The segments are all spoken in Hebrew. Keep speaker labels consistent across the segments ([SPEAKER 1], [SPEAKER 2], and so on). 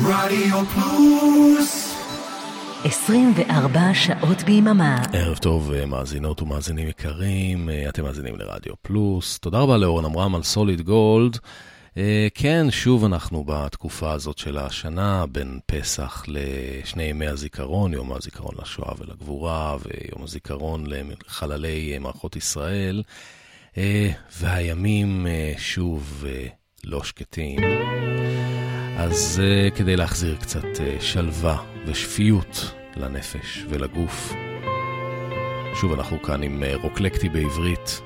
[SPEAKER 1] רדיו פלוס
[SPEAKER 2] 24 שעות ביממה.
[SPEAKER 3] ערב טוב, אה, מאזינות ומאזינים יקרים, אה, אתם מאזינים לרדיו פלוס. תודה רבה לאורן עמרם על סוליד גולד. אה, כן, שוב אנחנו בתקופה הזאת של השנה, בין פסח לשני ימי הזיכרון, יום הזיכרון לשואה ולגבורה, ויום הזיכרון לחללי מערכות ישראל. והימים שוב לא שקטים. אז uh, כדי להחזיר קצת uh, שלווה ושפיות לנפש ולגוף, שוב אנחנו כאן עם uh, רוקלקטי בעברית,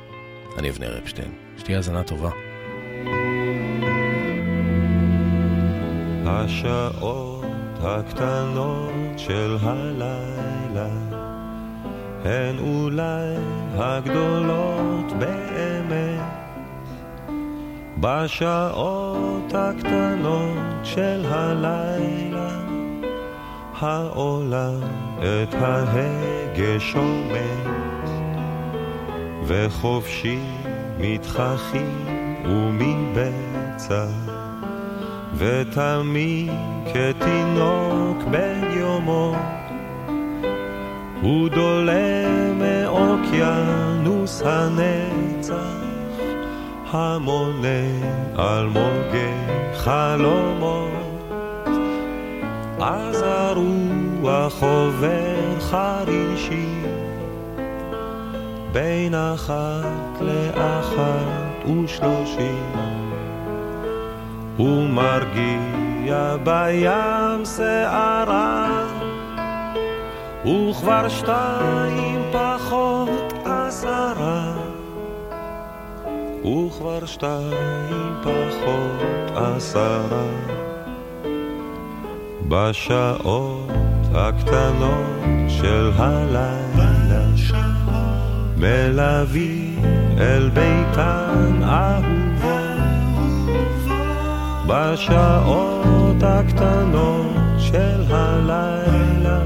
[SPEAKER 3] אני אבנר אפשטיין. שתהיה האזנה טובה.
[SPEAKER 4] השעות הקטנות של הלילה הן אולי הגדולות באמת בשעות הקטנות של הלילה העולם את ההגה שומט וחופשי מתחכים ומבצע ותמיד כתינוק בן יומו הוא דולה מאוקיינוס הנצח המונה על מוגי חלומות, אז הרוח עובר חרישי בין אחת לאחת ושלושים, הוא מרגיע בים שערה, וכבר שתיים פחות עשרה. וכבר שתיים פחות עשרה. בשעות הקטנות של הלילה מלווים אל ביתן אהובו בשעות הקטנות של הלילה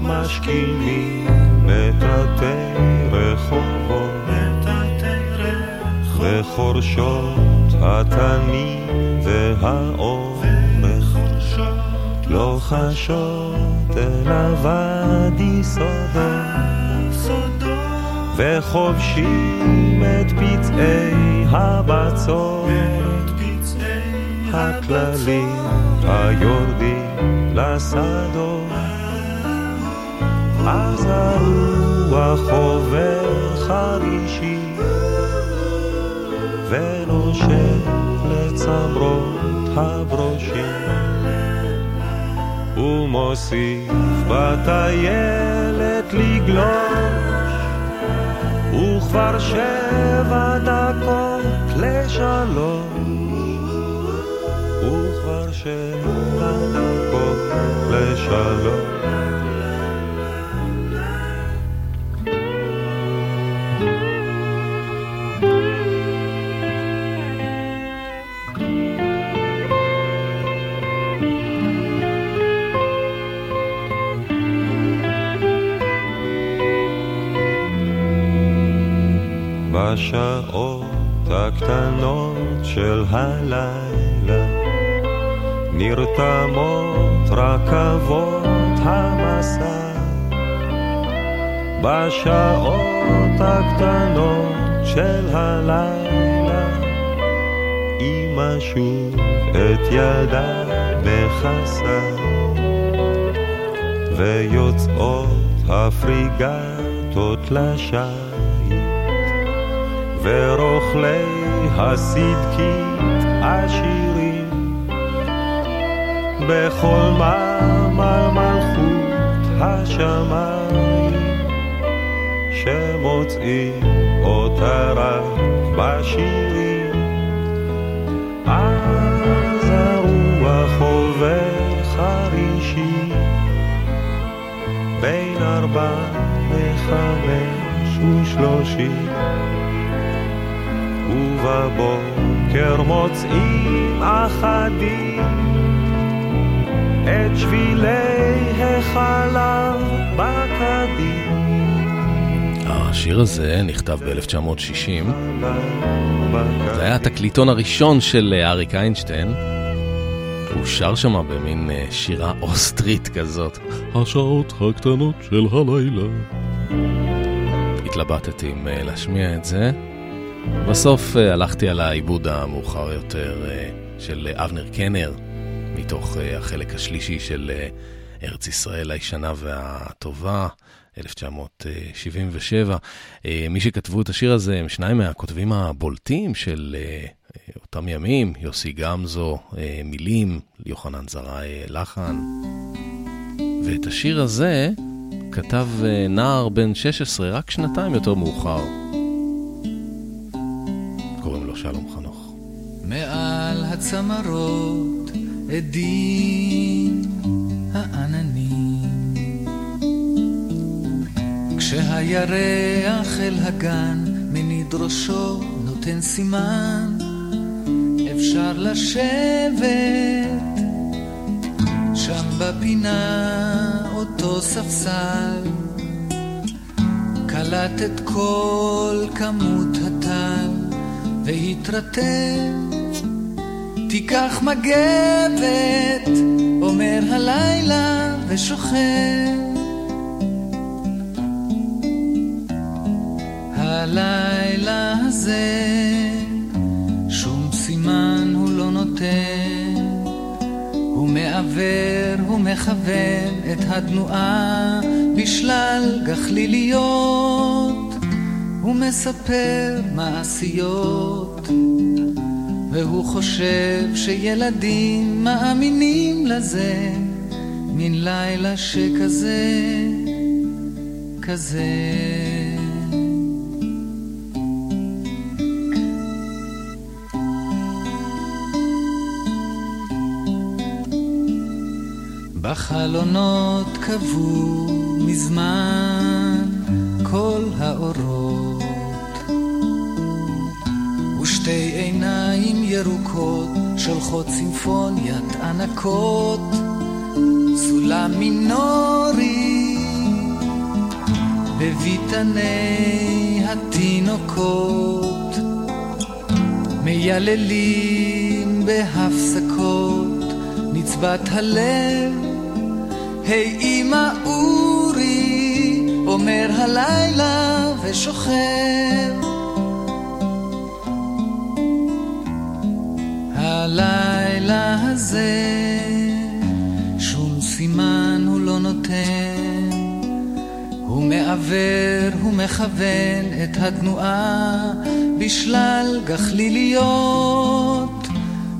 [SPEAKER 4] משכימים מטאטא רחובות וחורשות התנים והאורך לא חשות אל הוואדי סודות. וחובשים את פצעי הבצורת. הכללים היורדים לשדות. אז הרוח עובר חרישי ונושק לצמרות הברושים. ומוסיף בטיילת לגלוש וכבר שבע דקות לשלוש. וכבר שבע דקות לשלוש בשעות הקטנות של הלילה נרתמות רכבות המסע. בשעות הקטנות של הלילה אמא שוב את ידה מכסה ויוצאות הפריגטות לשם ורוכלי הסדקית עשירים. בכל מעמל מלכות השמיים שמוצאים אותה רק בשירים. אז הרוח עובר חרישי בין ארבע וחמש ושלושים ובבוקר מוצאים אחדים את שבילי החלב בקדים.
[SPEAKER 3] השיר הזה נכתב ב-1960. זה היה התקליטון הראשון של אריק איינשטיין. הוא שר שם במין אה, שירה אוסטרית כזאת. השעות הקטנות של הלילה. התלבטתי אם אה, להשמיע את זה. בסוף אה, הלכתי על העיבוד המאוחר יותר של אבנר קנר, מתוך החלק השלישי של ארץ ישראל הישנה והטובה. 1977. מי שכתבו את השיר הזה הם שניים מהכותבים הבולטים של אותם ימים, יוסי גמזו, אה, מילים, יוחנן זרעי לחן. ואת השיר הזה כתב אה, נער בן 16, רק שנתיים יותר מאוחר. שלום חנוך.
[SPEAKER 5] מעל הצמרות עדים העננים כשהירח אל הגן מניד ראשו נותן סימן אפשר לשבת שם בפינה אותו ספסל קלט את כל כמות והתרתם תיקח מגבת אומר הלילה ושוכב. הלילה הזה נותן, הוא מעוור, הוא מכוון את התנועה בשלל גחליליות, הוא מספר מעשיות, והוא חושב שילדים מאמינים לזה, מן לילה שכזה, כזה. בחלונות קבעו מזמן כל האורות ושתי עיניים ירוקות שולחות סימפוניית ענקות סולם מינורי בביתני התינוקות מייללים בהפסקות נצבת הלב היי אמא אורי, אומר הלילה ושוכב. הלילה הזה, שום סימן הוא לא נותן. הוא מעוור, הוא מכוון את התנועה בשלל גחליליות.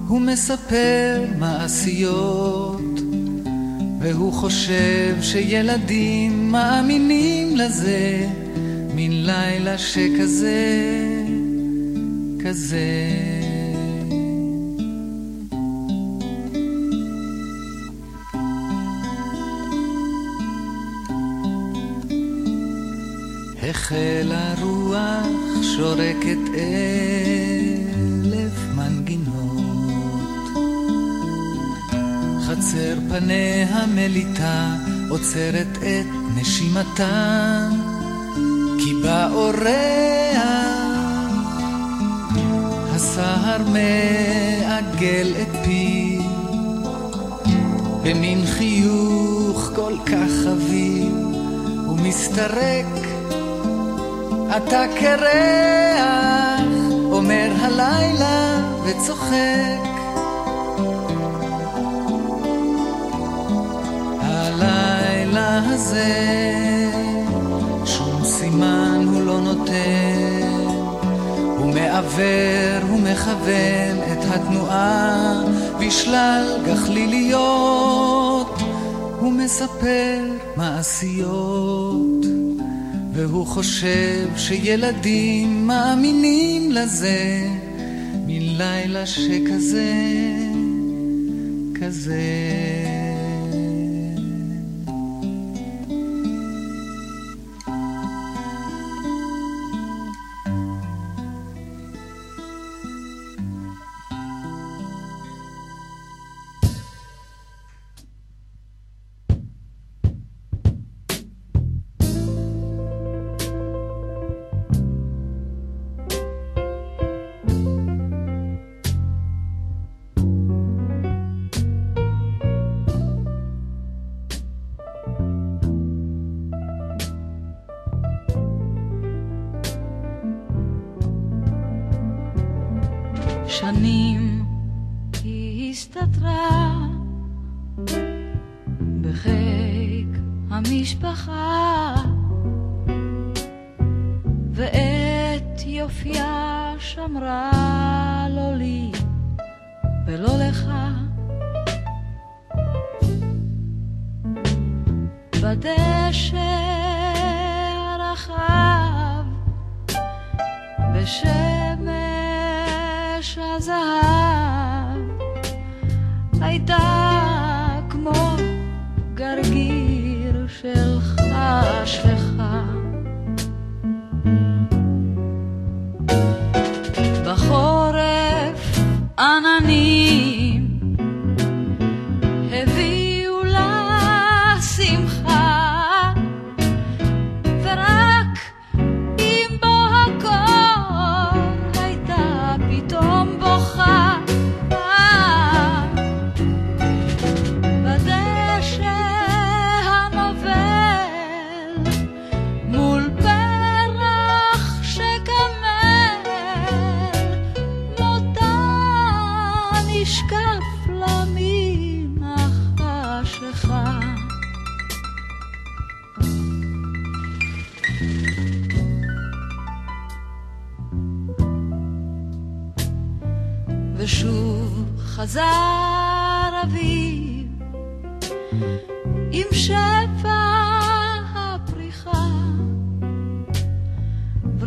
[SPEAKER 5] הוא מספר מעשיות. והוא חושב שילדים מאמינים לזה, מן לילה שכזה, כזה. שורקת אלף חצר פניה מליטה, עוצרת את נשימתה, כי בא אורח, הסהר מעגל את פי, במין חיוך כל כך חביב, ומסתרק, אתה קרח, אומר הלילה וצוחק. הזה, שום סימן הוא לא נותן, הוא מעוור, הוא מכוון את התנועה. בשלל גחליליות, הוא מספר מעשיות, והוא חושב שילדים מאמינים לזה, מלילה שכזה, כזה.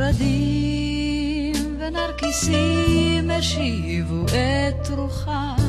[SPEAKER 6] ורדים ונרקיסים השיבו את
[SPEAKER 7] רוחם.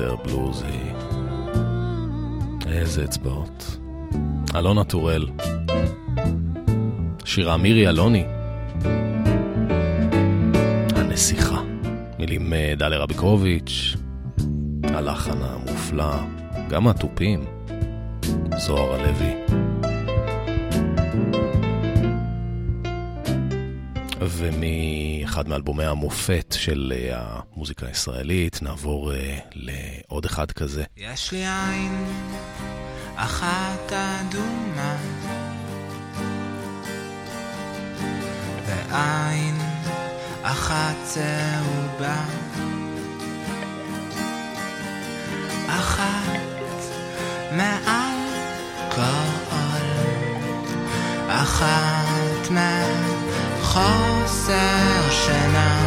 [SPEAKER 7] יותר בלוזי. איזה אצבעות. אלונה טורל. שירה מירי אלוני. הנסיכה. מילים אה, דליה רביקוביץ'. הלחן המופלא. גם התופים. זוהר הלוי. ומאחד מאלבומי המופת של אה, המוזיקה הישראלית נעבור אה, לעוד אחד כזה.
[SPEAKER 8] יש לי עין אחת אדומה ועין אחת צהובה אחת מעל כל אחת מעל מחוסר שינה,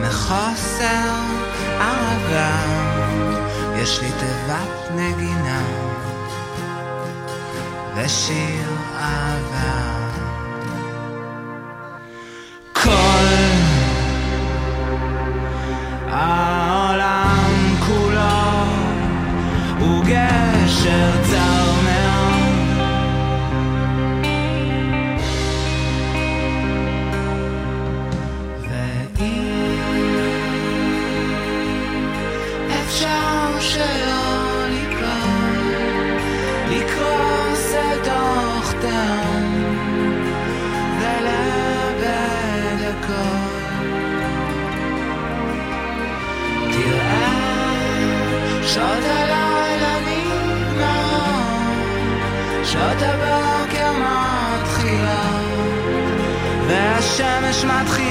[SPEAKER 8] מחוסר ערבה, יש לי תיבת נגינה ושיר אהבה. כל העולם כולו הוא גשר צר שעות הלילה נגמרות, שעות הבוקר מתחילות, והשמש מתחילה.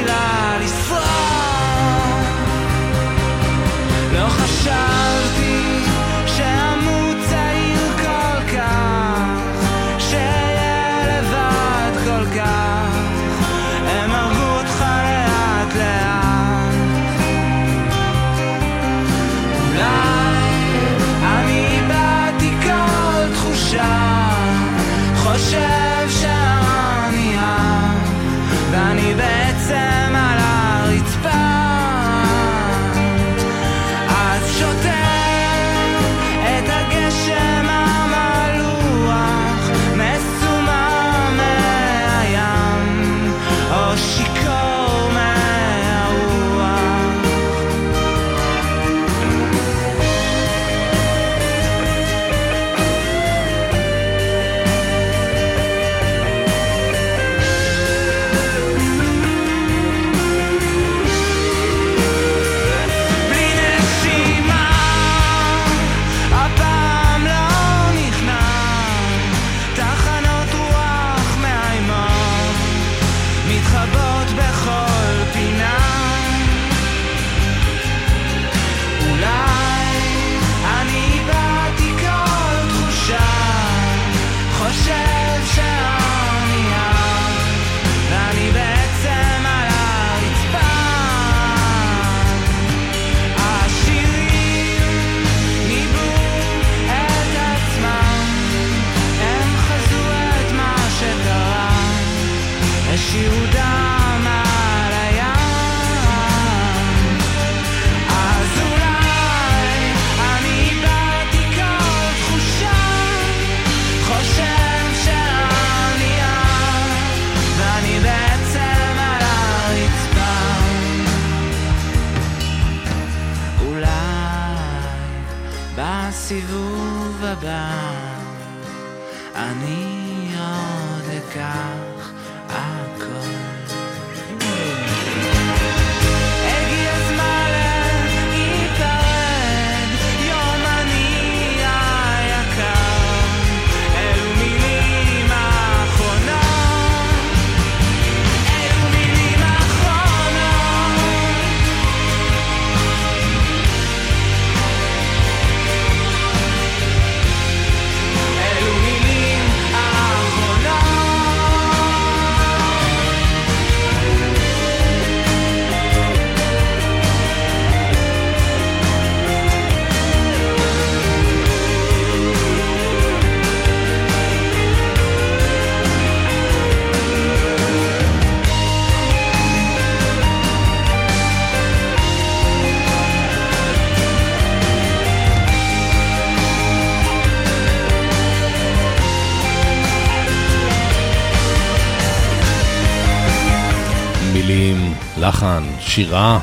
[SPEAKER 3] שירה,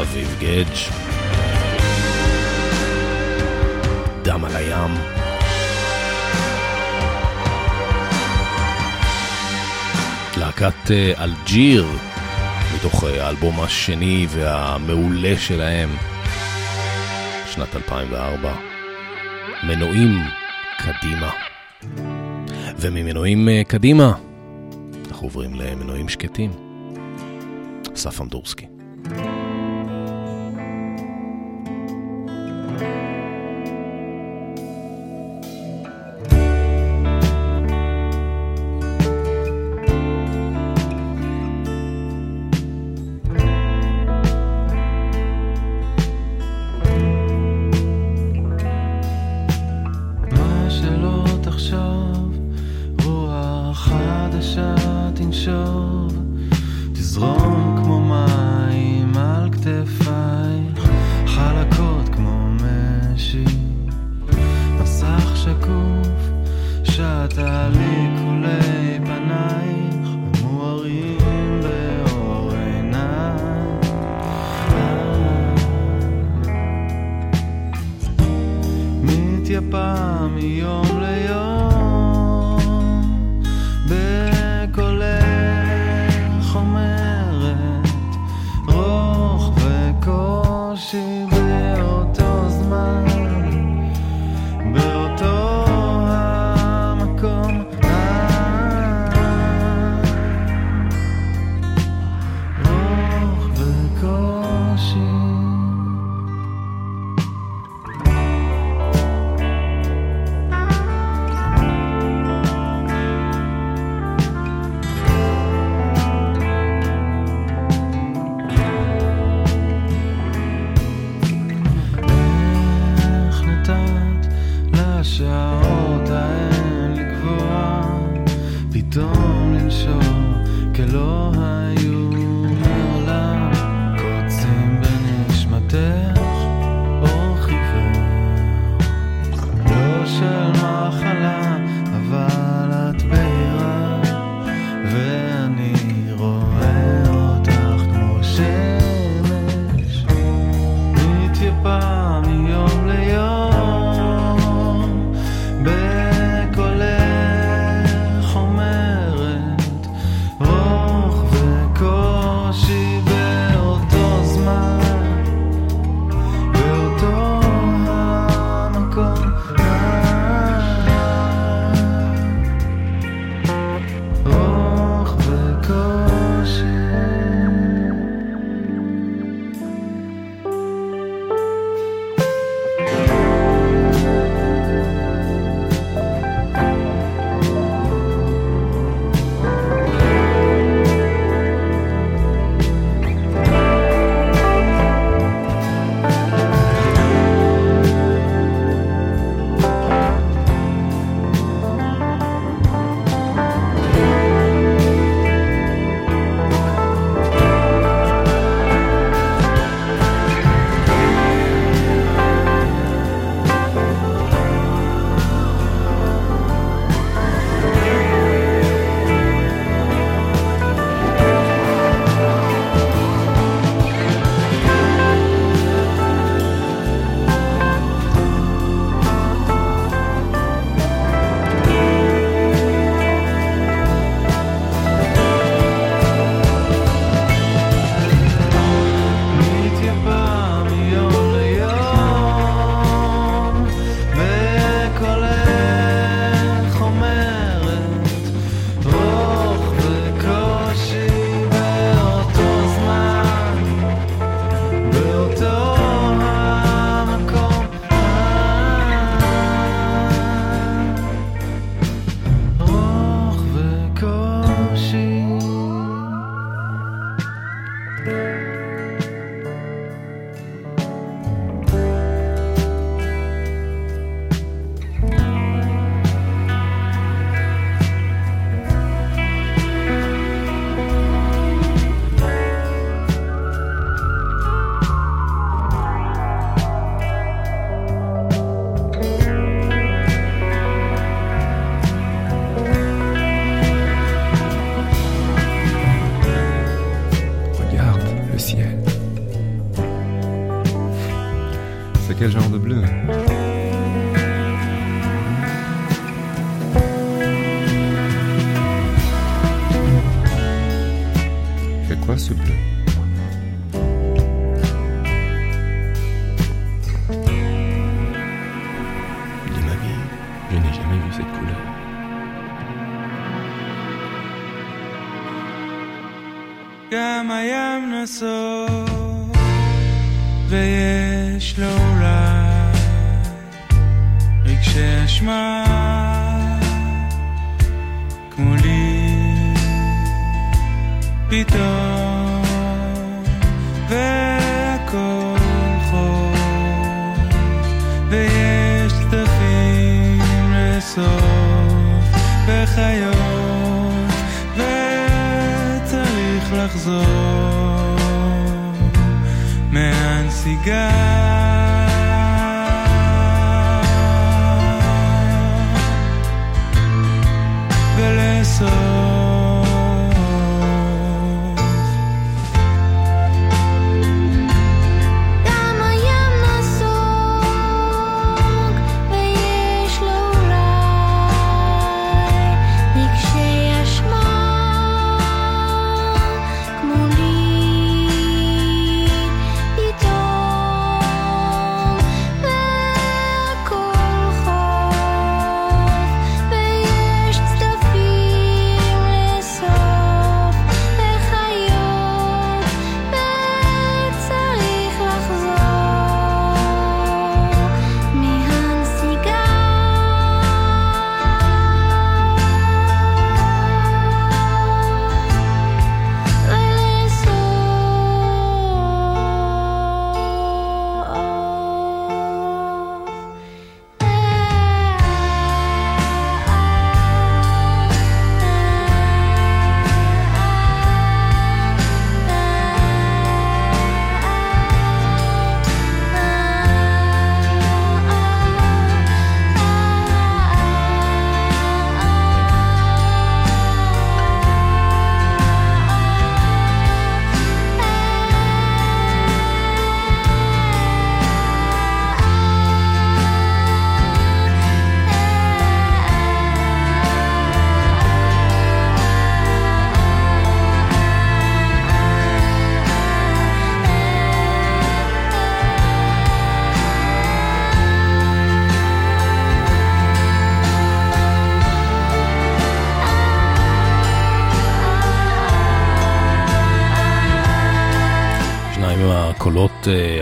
[SPEAKER 3] אביב גדג'. דם על הים. להקת אה, אלג'יר, מתוך אה, האלבום השני והמעולה שלהם, שנת 2004. מנועים קדימה. וממנועים אה, קדימה, אנחנו עוברים למנועים שקטים. Safandowski. אמדורסקי.
[SPEAKER 9] גם הים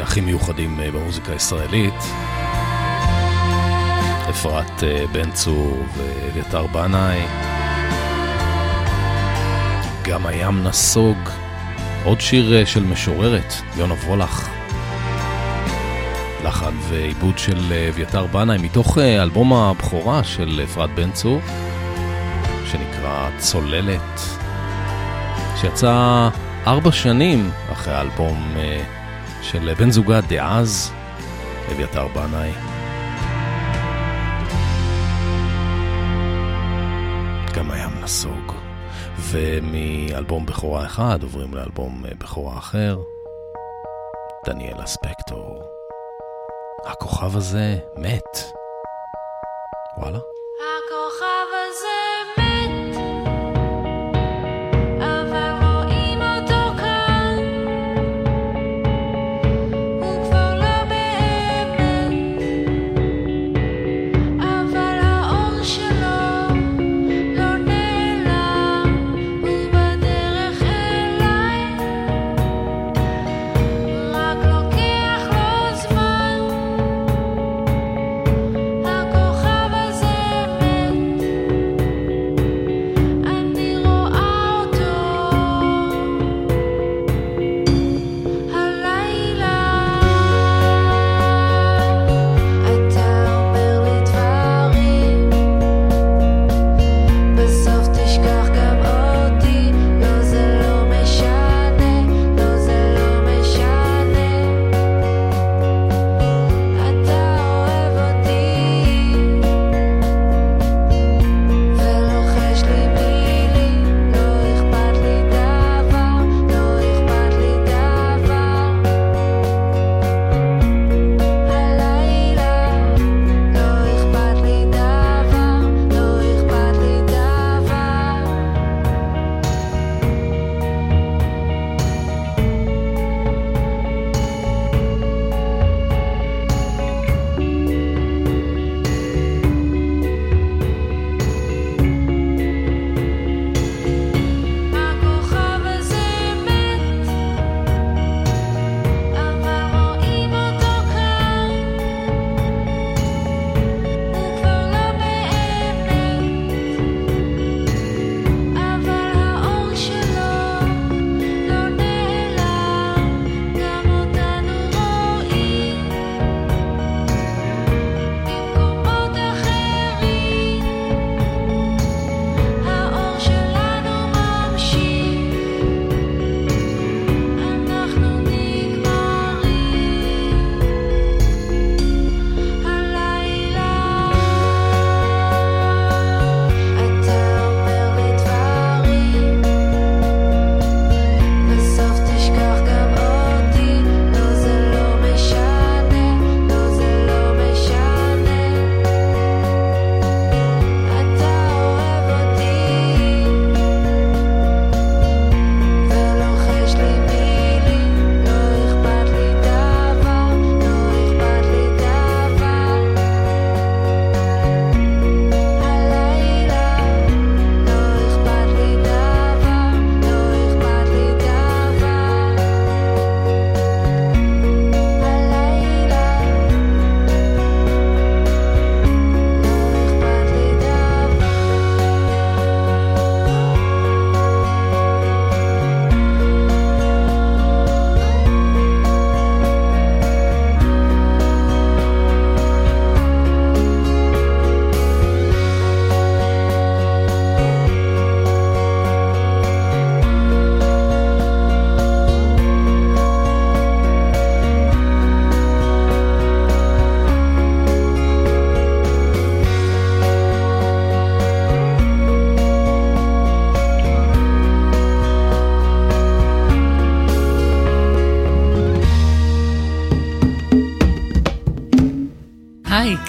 [SPEAKER 3] הכי מיוחדים אה, במוזיקה הישראלית. אפרת אה, בן צור ואביתר בנאי. גם הים נסוג. עוד שיר אה, של משוררת, יונה וולך. לחן ועיבוד של אביתר בנאי מתוך אלבום הבכורה של אפרת בן צור, שנקרא צוללת, שיצא ארבע שנים אחרי האלבום של בן זוגה דאז, אביתר בנאי. גם הים נסוג. ומאלבום בכורה אחד עוברים לאלבום אה, בכורה אחר, דניאלה ספקטור. הכוכב הזה מת. וואלה.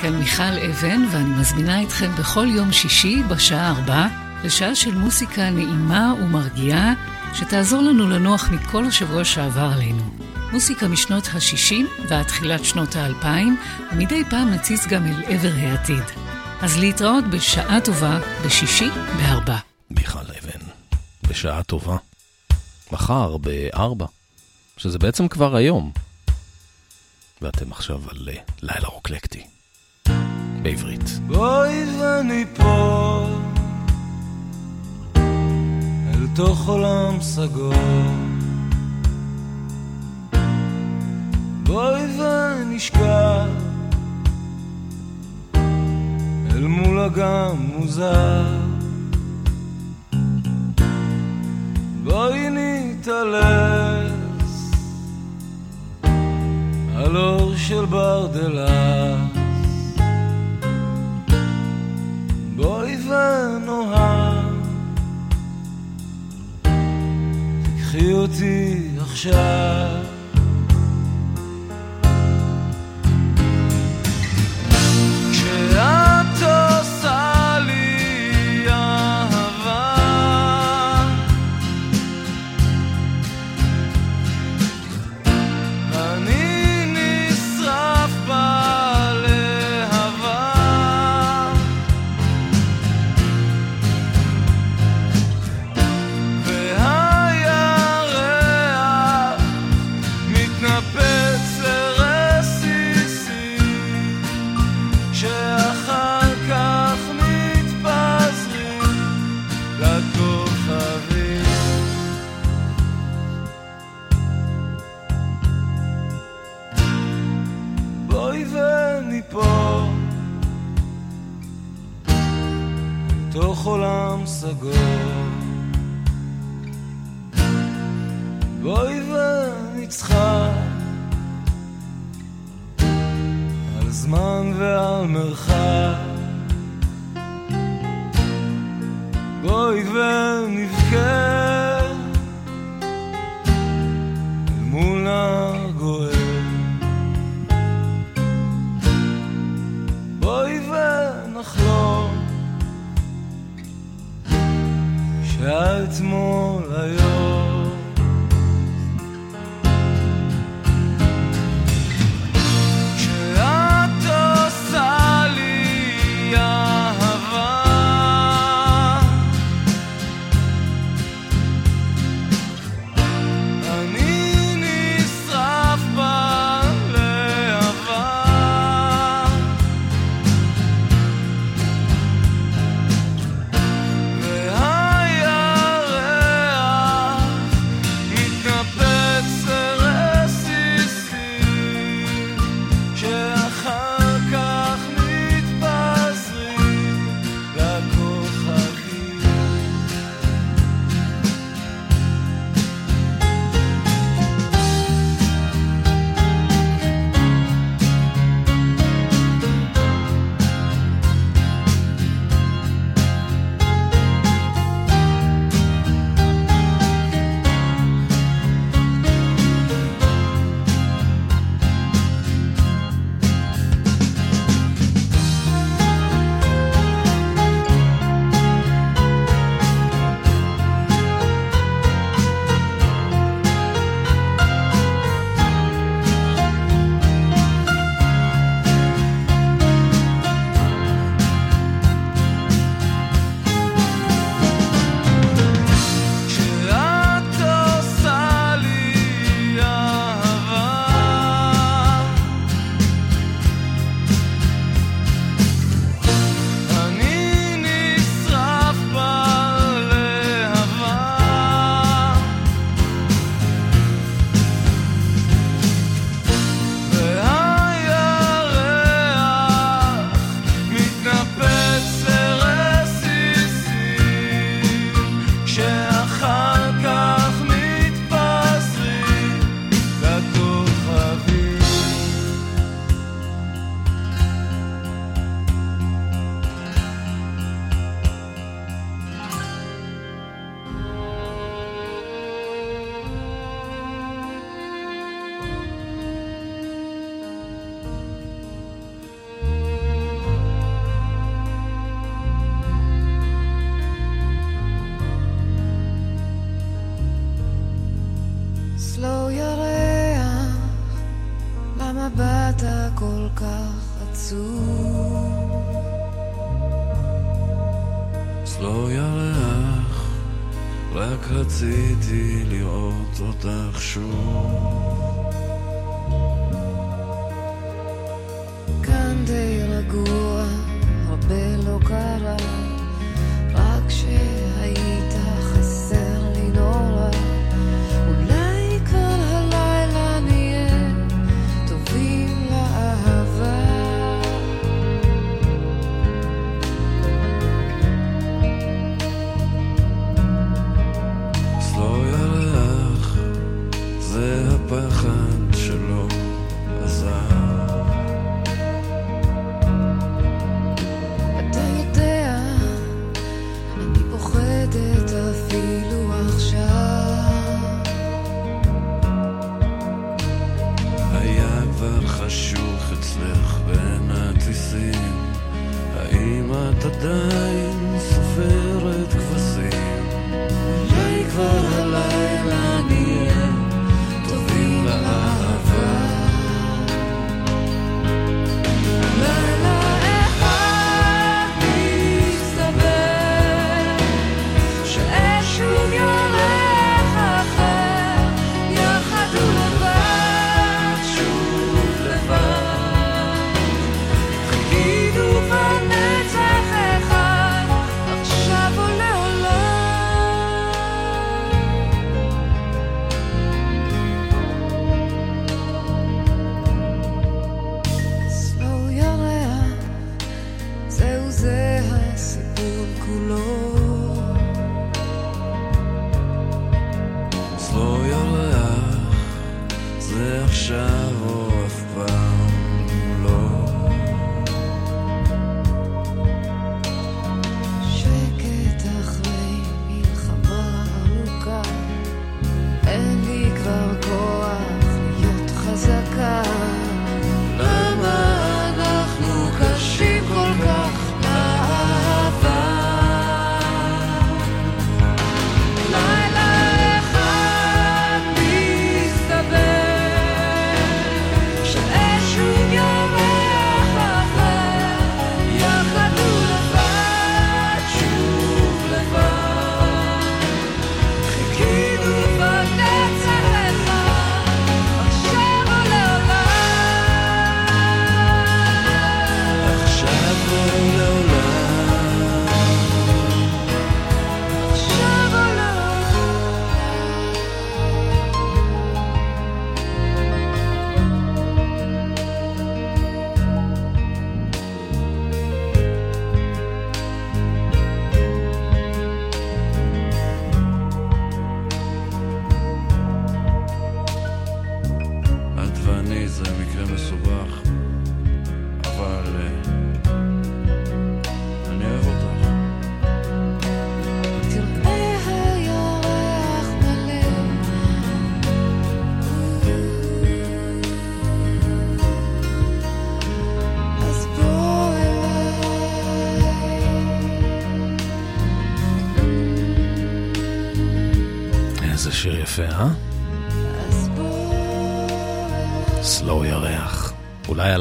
[SPEAKER 10] כאן
[SPEAKER 11] מיכל אבן, ואני מזמינה אתכם בכל יום שישי בשעה ארבע לשעה של מוסיקה נעימה ומרגיעה, שתעזור לנו לנוח מכל השבוע שעבר עלינו. מוסיקה משנות ה-60 ועד תחילת שנות ה-2000, ומדי פעם נציץ גם אל עבר העתיד. אז להתראות בשעה טובה בשישי בארבע.
[SPEAKER 3] מיכל אבן, בשעה טובה. מחר בארבע, שזה בעצם כבר היום. ואתם עכשיו על אה, לילה רוקלקטי. בעברית.
[SPEAKER 8] בואי וניפול אל תוך עולם סגור. בואי ונשכח אל מול אגם מוזר. בואי נתעלס על אור של ברדלס ונאהב תקחי אותי עכשיו עולם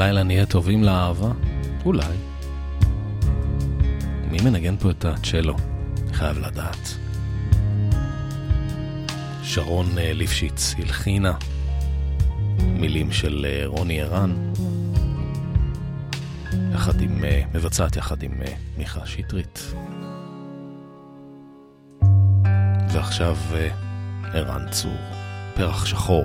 [SPEAKER 5] הלילה נהיה טובים לאהבה?
[SPEAKER 8] אולי.
[SPEAKER 3] מי מנגן פה את הצ'לו? חייב לדעת. שרון אה, ליפשיץ הלחינה, מילים של אה, רוני ערן, יחד עם, אה, מבצעת יחד עם מיכה שטרית. ועכשיו ערן צור, פרח שחור.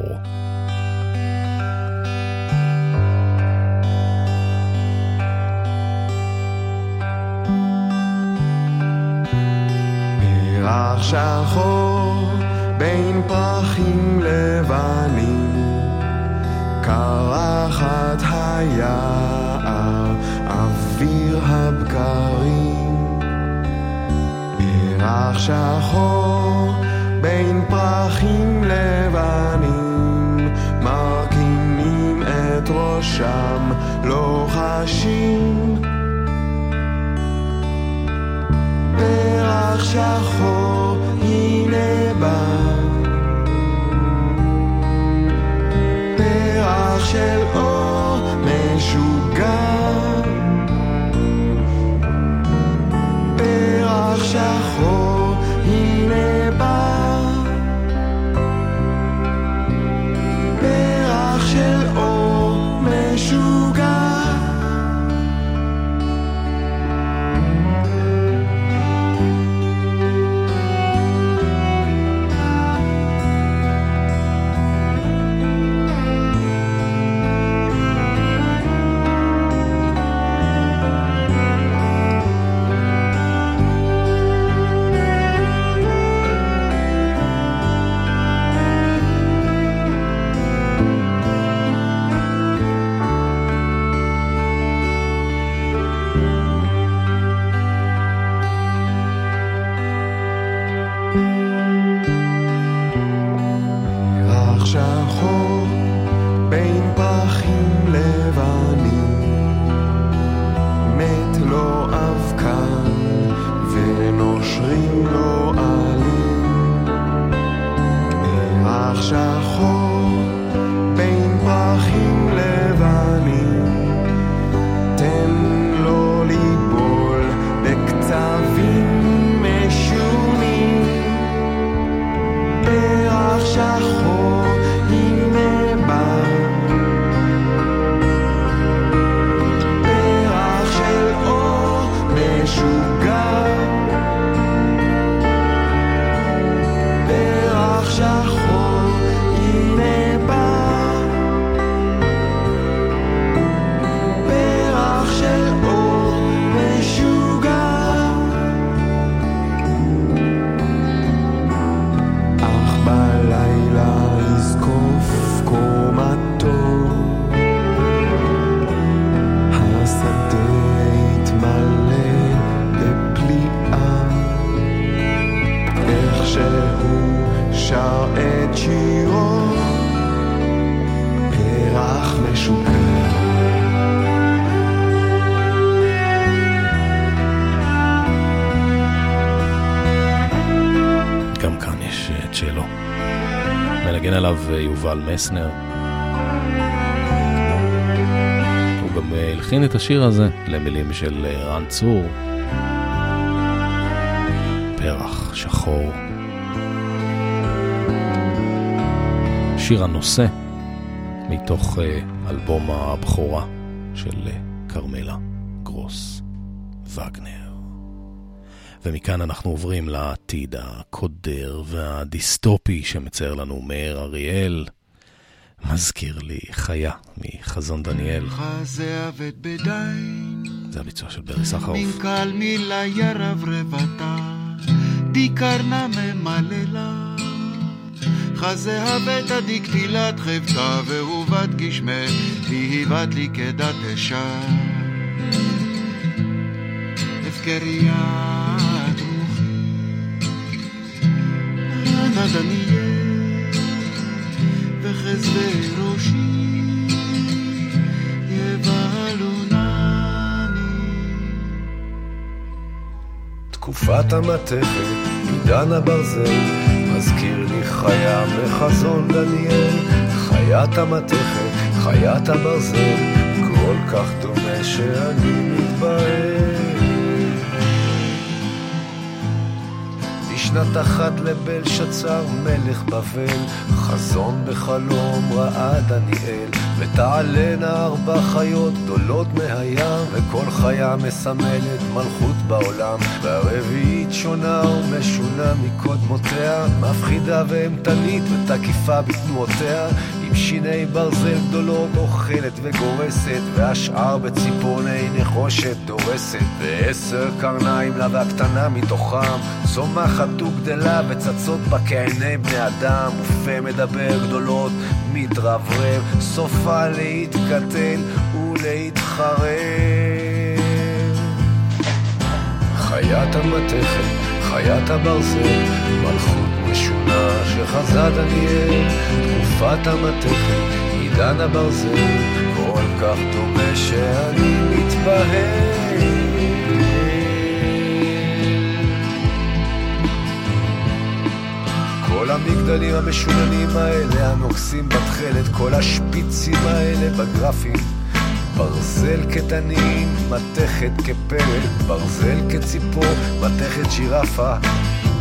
[SPEAKER 12] שחור בין פרחים לבנים קרחת היער אוויר הבקרים. פרח שחור בין פרחים לבנים מרכינים את ראשם לוחשים. לא פרח שחור את פרח משוגע
[SPEAKER 3] גם כאן יש אה, צ'לו. מנגן עליו אה, יובל מסנר. הוא גם אה, הלחין את השיר הזה למילים של אה, רן צור. פרח שחור. שיר הנושא מתוך אה, אלבום הבכורה של אה, כרמלה גרוס וגנר. ומכאן אנחנו עוברים לעתיד הקודר והדיסטופי שמצייר לנו מאיר אריאל. מזכיר לי חיה מחזון דניאל.
[SPEAKER 13] חזה אבד בדין,
[SPEAKER 3] זה הביצוע של ברי סחרוף.
[SPEAKER 13] מנכ"ל מילה ירב רבתה, דיקרנה ממללה. חזה אבד עדיק תהילת חבטה, ואהובת גשמי, והיא בת לי כדת אשה. הפקריית רוחי, אנא דניאל, וחסדי ראשי.
[SPEAKER 14] תקופת המתכת, עידן הברזל, חיה מחזון דניאל. חיית המתכת, חיית הברזל, כל כך דומה שאני מתבהל. בשנת אחת לבלשצר מלך בבל, חזון בחלום ראה דניאל, ותעלנה ארבע חיות גדולות מהים, וכל חיה מסמלת מלכות בעולם, והרביעית שונה ומשונה מקודמותיה, מפחידה ואימתנית ותקיפה בתנועותיה, עם שיני ברזל גדולות אוכלת וגורסת, והשאר בציפורני נחושת דורסת, ועשר קרניים לה והקטנה מתוכם, צומחת וגדלה וצצות בה כעיני בני אדם, ופה מדבר גדולות מתרברב, סופה להתקטל ולהתחרב. חיית המתכת, חיית הברזל, מלכות משונה שחזה דניאל, תקופת המתכת, עידן הברזל, כל כך דומה שאני מתבהל. כל המגדלים המשוננים האלה, הנוגסים בתכלת, כל השפיצים האלה בגרפים. ברזל כתנין, מתכת כפרק, ברזל כציפור, מתכת שירפה,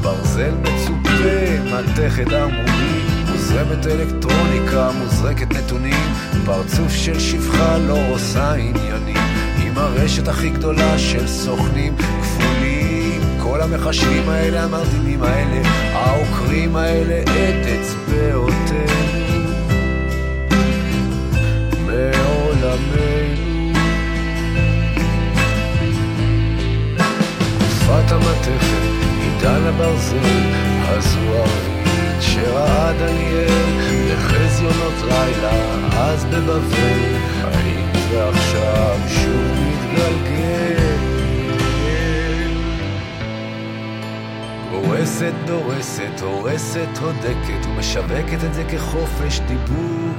[SPEAKER 14] ברזל מצופה, מתכת ערמומי, מוזרמת אלקטרוניקה, מוזרקת נתונים, פרצוף של שפחה לא עושה עניינים, עם הרשת הכי גדולה של סוכנים כפולים, כל המחשבים האלה, המרדימים האלה, העוקרים האלה, את אצבעותינו. מעולמנו. המתכת, עידן הברזל, הזוהרית שראה דניאל, בחזיונות לילה, אז בבבל, האם זה עכשיו שוב מתגלגל? הורסת, דורסת, הורסת, הודקת, ומשווקת את זה כחופש דיבור.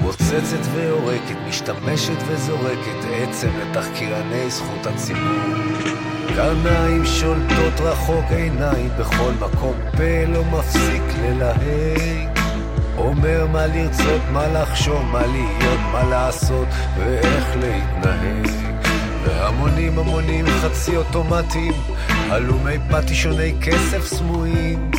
[SPEAKER 14] מוצצת ויורקת, משתמשת וזורקת עצם לתחקירני זכות הציבור. קרניים שולטות רחוק עיניים בכל מקום, פה לא מפסיק ללהג. אומר מה לרצות, מה לחשוב, מה להיות, מה לעשות ואיך להתנהג. והמונים המונים חצי אוטומטיים, הלומי פטישוני כסף סמויים.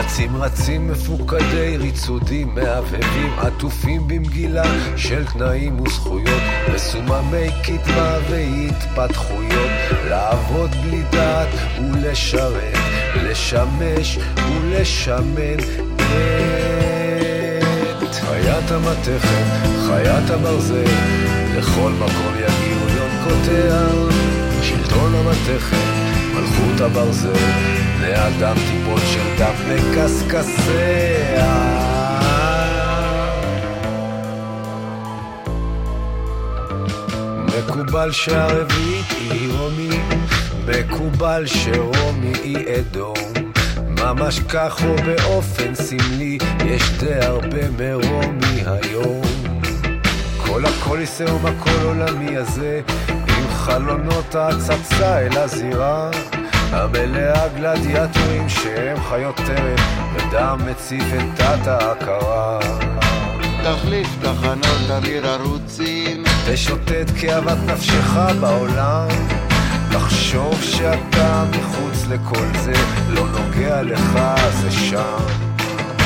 [SPEAKER 14] אצים רצים מפוקדי ריצודים מהבהבים עטופים במגילה של תנאים וזכויות מסוממי קדמה והתפתחויות לעבוד בלי דעת ולשרת לשמש ולשמן את חיית המתכת, חיית הברזל לכל מקום יגיעו יונקותיה שלטון המתכת, מלכות הברזל בני אדם של דם מקשקשיה מקובל שהרביעית היא רומי, מקובל שרומי היא אדום. ממש כך או באופן סמלי, יש די הרבה מרומי היום. כל הקוליסאום הכל עולמי הזה, עם חלונות ההצצה אל הזירה. המלאה גלדיאטורים שהם חיות טרף, ודם מציף את תת ההכרה.
[SPEAKER 13] תחליף תחנות אוויר ערוצים,
[SPEAKER 14] תשוטט כאוות נפשך בעולם. תחשוב שאתה מחוץ לכל זה, לא נוגע לך זה שם.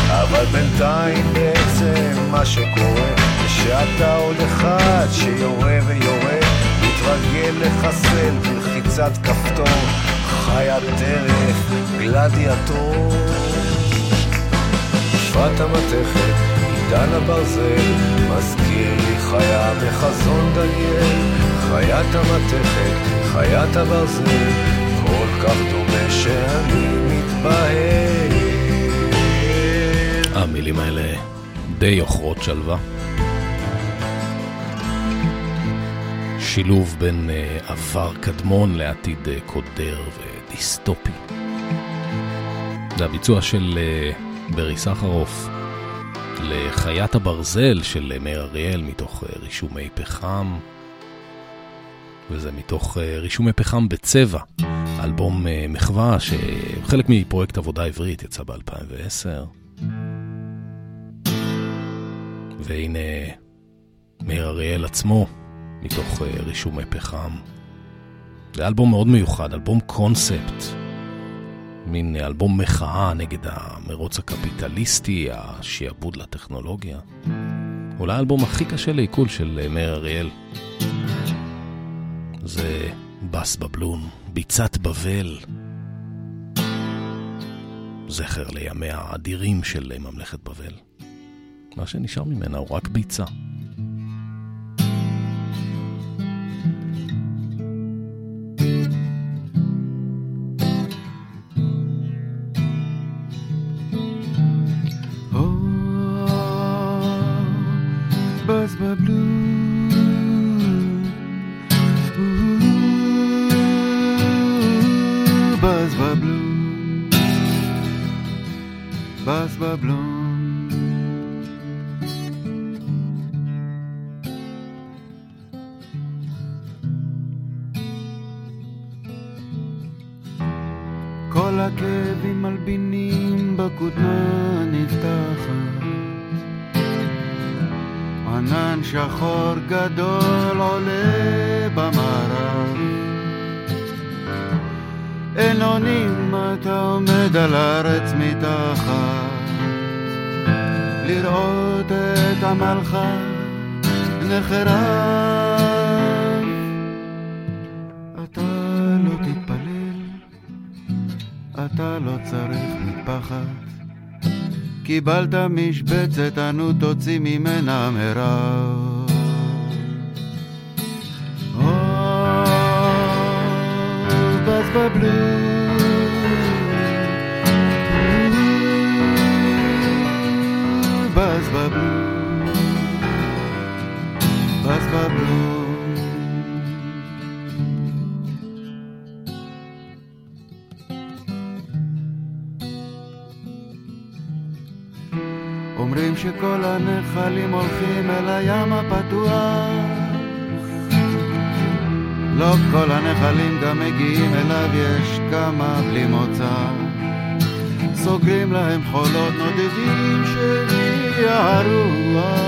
[SPEAKER 14] אבל בינתיים בעצם מה שקורה, זה שאתה עוד אחד שיורה ויורה, מתרגל לחסל בלחיצת כפתור, חיית טרף, גלדיאטור. שפת המתכת, עידן הברזל, מזכיר לי חיה בחזון דניאל, חיית המתכת, חיית הברזל, כל כך דומה שאני מתבהל.
[SPEAKER 3] המילים האלה די עוכרות שלווה. שילוב בין uh, עבר קדמון לעתיד uh, קודר ודיסטופי. זה הביצוע של uh, ברי סחרוף לחיית הברזל של uh, מאיר אריאל מתוך uh, רישומי פחם, וזה מתוך רישומי פחם בצבע, אלבום מחווה שחלק מפרויקט עבודה עברית יצא ב-2010. והנה מאיר אריאל עצמו, מתוך רישומי פחם. זה אלבום מאוד מיוחד, אלבום קונספט. מין אלבום מחאה נגד המרוץ הקפיטליסטי, השעבוד לטכנולוגיה. אולי האלבום הכי קשה לעיכול של uh, מאיר אריאל. זה בס בבלון, ביצת בבל. זכר לימיה האדירים של uh, ממלכת בבל. מה שנשאר ממנה הוא רק ביצה.
[SPEAKER 13] קיבלת משבצת, אנו תוציא ממנה מרב. או, בז בבלו. בז בבלו. בז בבלו. אומרים ש... שכל הנחלים הולכים אל הים הפתוח. לא כל הנחלים גם מגיעים אליו, יש כמה בלי מוצא. סוגרים להם חולות נודדים שהגיע הרוח.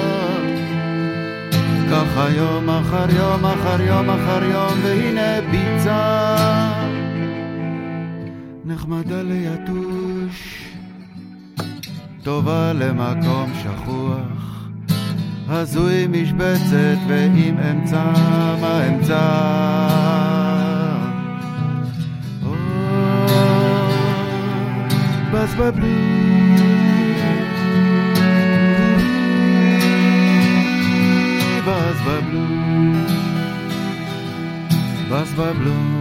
[SPEAKER 13] ככה יום אחר יום אחר יום אחר יום, והנה ביצה נחמדה ליתוש, טובה למקום שכוח, הזוי משבצת ועם אמצע מה אמצע. או, בז בבלי בז בבלו, בז בבלו.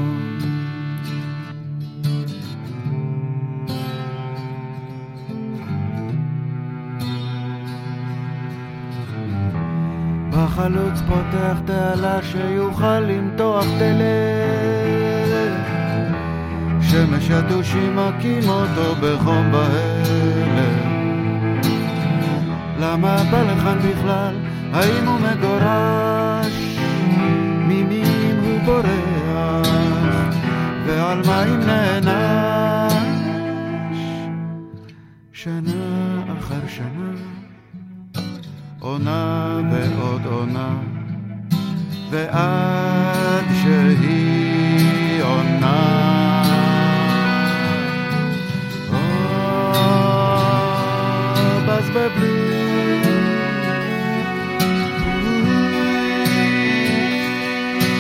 [SPEAKER 13] בחלוץ פותח תעלה שיוכל למתוח דלת שמש יתושים מכים אותו בחום בהלם למה בא לכאן בכלל? האם הוא מגורש? ממי הוא בורח? ועל מה אם נענש? שנה אחר שנה, עונה ועוד עונה, ועד שהיא עונה. או, בז בבלי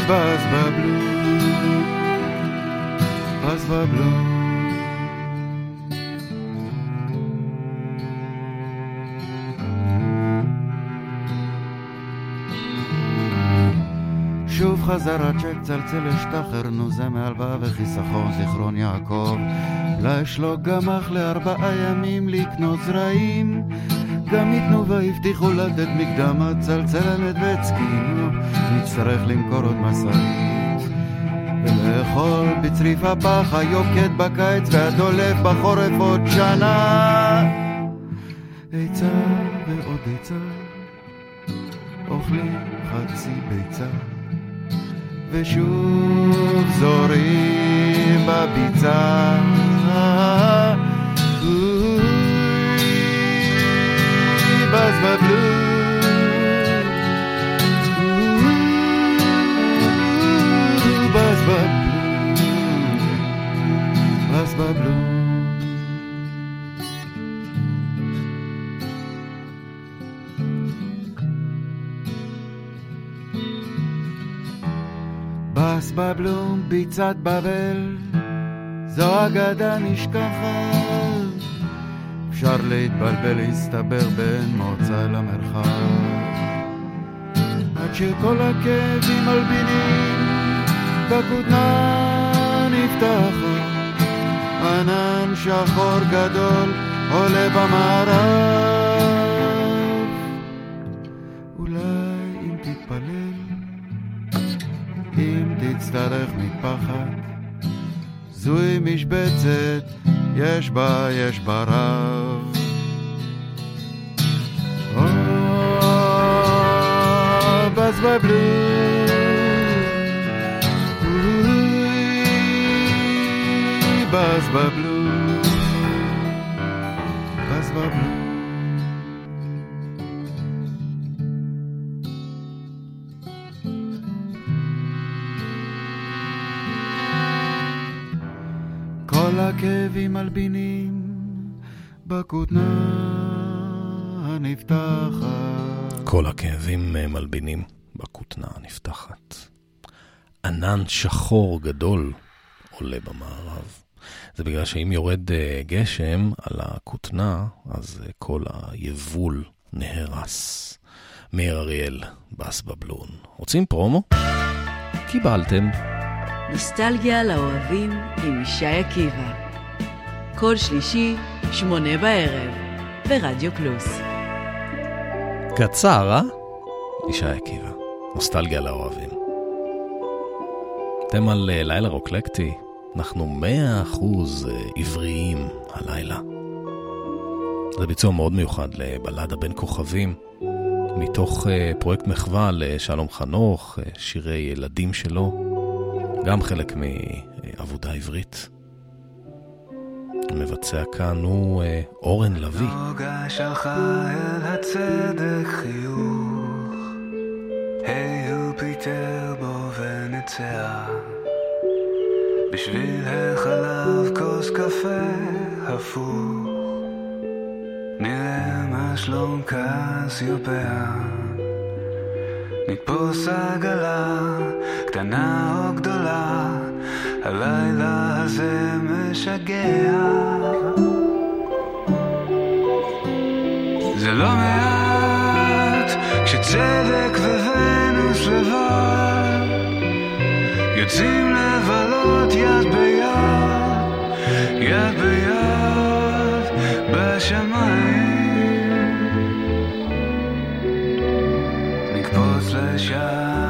[SPEAKER 13] בז בבלו, בז בבלו. שוב חזר הצ'ק צלצל אשתחר נוזה מהלוואה וחיסכון זיכרון יעקב. יש לו גמח לארבעה ימים לקנות זרעים. גם מתנובה הבטיחו לתת מקדמה צלצלת והצקינו נצטרך למכור עוד משאית ולאכול בצריף הפח היוקד בקיץ והדולף בחורף עוד שנה. עצה ועוד עצה אוכלים חצי ביצה ושוב זורים בביצה בז בבלו בז בבלו בז בבלו בס בבלום ביצת בבל זו אגדה נשכחת. אפשר להתבלבל להסתבר בין מוצא למרחב. עד שכל הכאבים מלבינים בכותנה נפתחת ענן שחור גדול עולה במערב. אולי אם תתפלל אם תצטרך מטפחת זוהי משבצת יש בה, יש בה רב. או, בז בבלו, בז בבלו, בז כל הכאבים מלבינים בכותנה הנפתחת.
[SPEAKER 3] כל הכאבים מלבינים בכותנה הנפתחת. ענן שחור גדול עולה במערב. זה בגלל שאם יורד אה, גשם על הכותנה, אז אה, כל היבול נהרס. מאיר אריאל, בס בבלון. רוצים פרומו? קיבלתם.
[SPEAKER 15] נוסטלגיה לאוהבים עם ישי עקיבא. כל שלישי, שמונה בערב, ברדיו פלוס.
[SPEAKER 3] קצר, אה? ישי עקיבא, נוסטלגיה לאוהבים. אתם על אה, לילה רוקלקטי, אנחנו מאה אחוז אה, עבריים הלילה. זה ביצוע מאוד מיוחד לבלדה בין כוכבים, מתוך uh, פרויקט מחווה לשלום חנוך, שירי ילדים שלו, גם חלק מעבודה עברית. המבצע כאן הוא uh, אורן לביא.
[SPEAKER 16] נוגה שלחה אל הצדק חיוך, היי הוא פיטר בו וניצח. בשביל החלב כוס קפה הפוך, נראה מה שלום קסיופיה. נתפוס עגלה, קטנה או גדולה, הלילה הזה משגע. זה לא מעט כשצדק וונוס לבד יוצאים לבלות יד ביד, יד ביד בשמיים. נקפוץ לשעה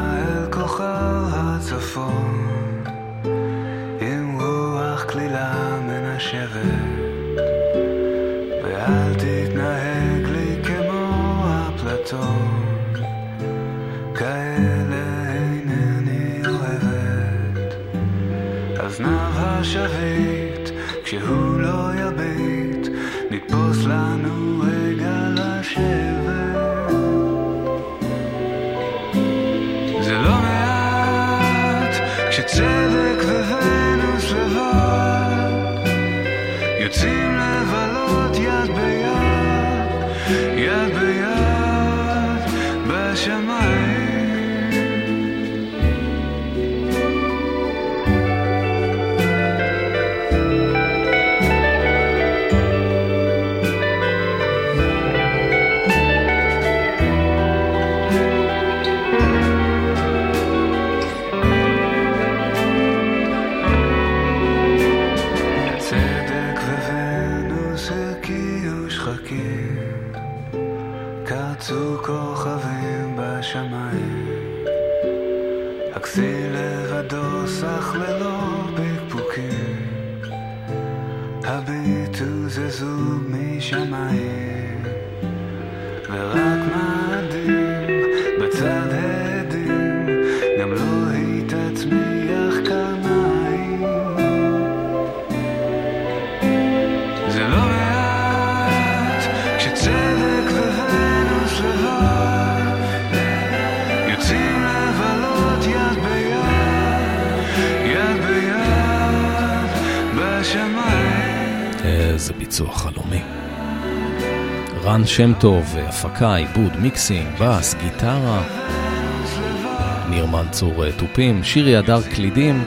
[SPEAKER 3] שם טוב, הפקה, עיבוד, מיקסינג, בס, גיטרה. ניר מנצור אה, תופים, שירי הדר קלידים,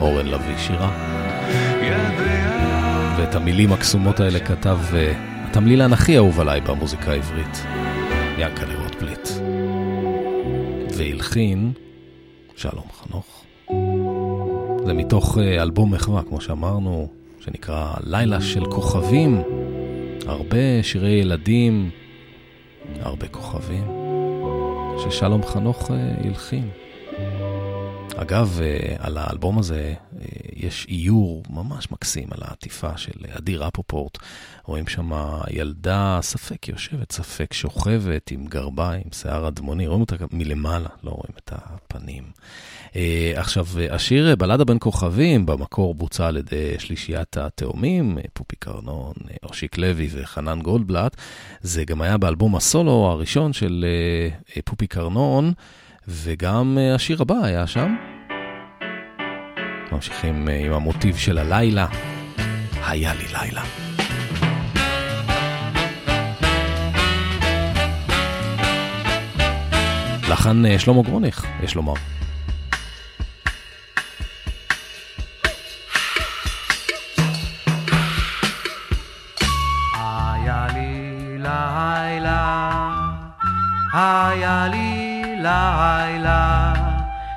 [SPEAKER 3] אורן לביא שירה. ואת המילים הקסומות האלה כתב אה, התמלילן הכי אהוב עליי במוזיקה העברית, ינקלה רוטבליט. והלחין שלום חנוך. זה מתוך אה, אלבום מחווה, כמו שאמרנו, שנקרא לילה של כוכבים. הרבה שירי ילדים, הרבה כוכבים, ששלום חנוך אה, הלחין. אגב, אה, על האלבום הזה אה, יש איור ממש מקסים על העטיפה של אדיר אפופורט. רואים שם ילדה, ספק יושבת, ספק שוכבת, עם גרביים, שיער אדמוני, רואים אותה מלמעלה, לא רואים את הפנים. אה, עכשיו, השיר בלדה בין כוכבים, במקור בוצע על ידי שלישיית התאומים, פופי קרנון, אושיק לוי וחנן גולדבלט. זה גם היה באלבום הסולו הראשון של פופי קרנון. וגם השיר הבא היה שם. ממשיכים עם המוטיב של הלילה, היה לי לילה. לחן שלמה גרוניך, יש לומר.
[SPEAKER 17] היה לי לילה,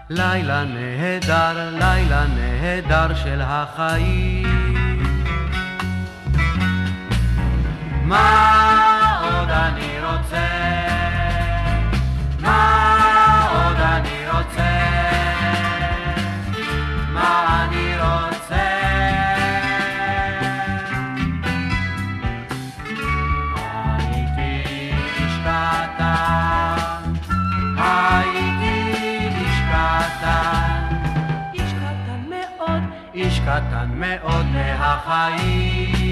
[SPEAKER 17] לילה נהדר, לילה נהדר של החיים. מה עוד אני רוצה? מה עוד אני רוצה? מה אני רוצה? הייתי איש קטן, הייתי איש קטן, איש קטן מאוד, איש קטן מאוד מהחיים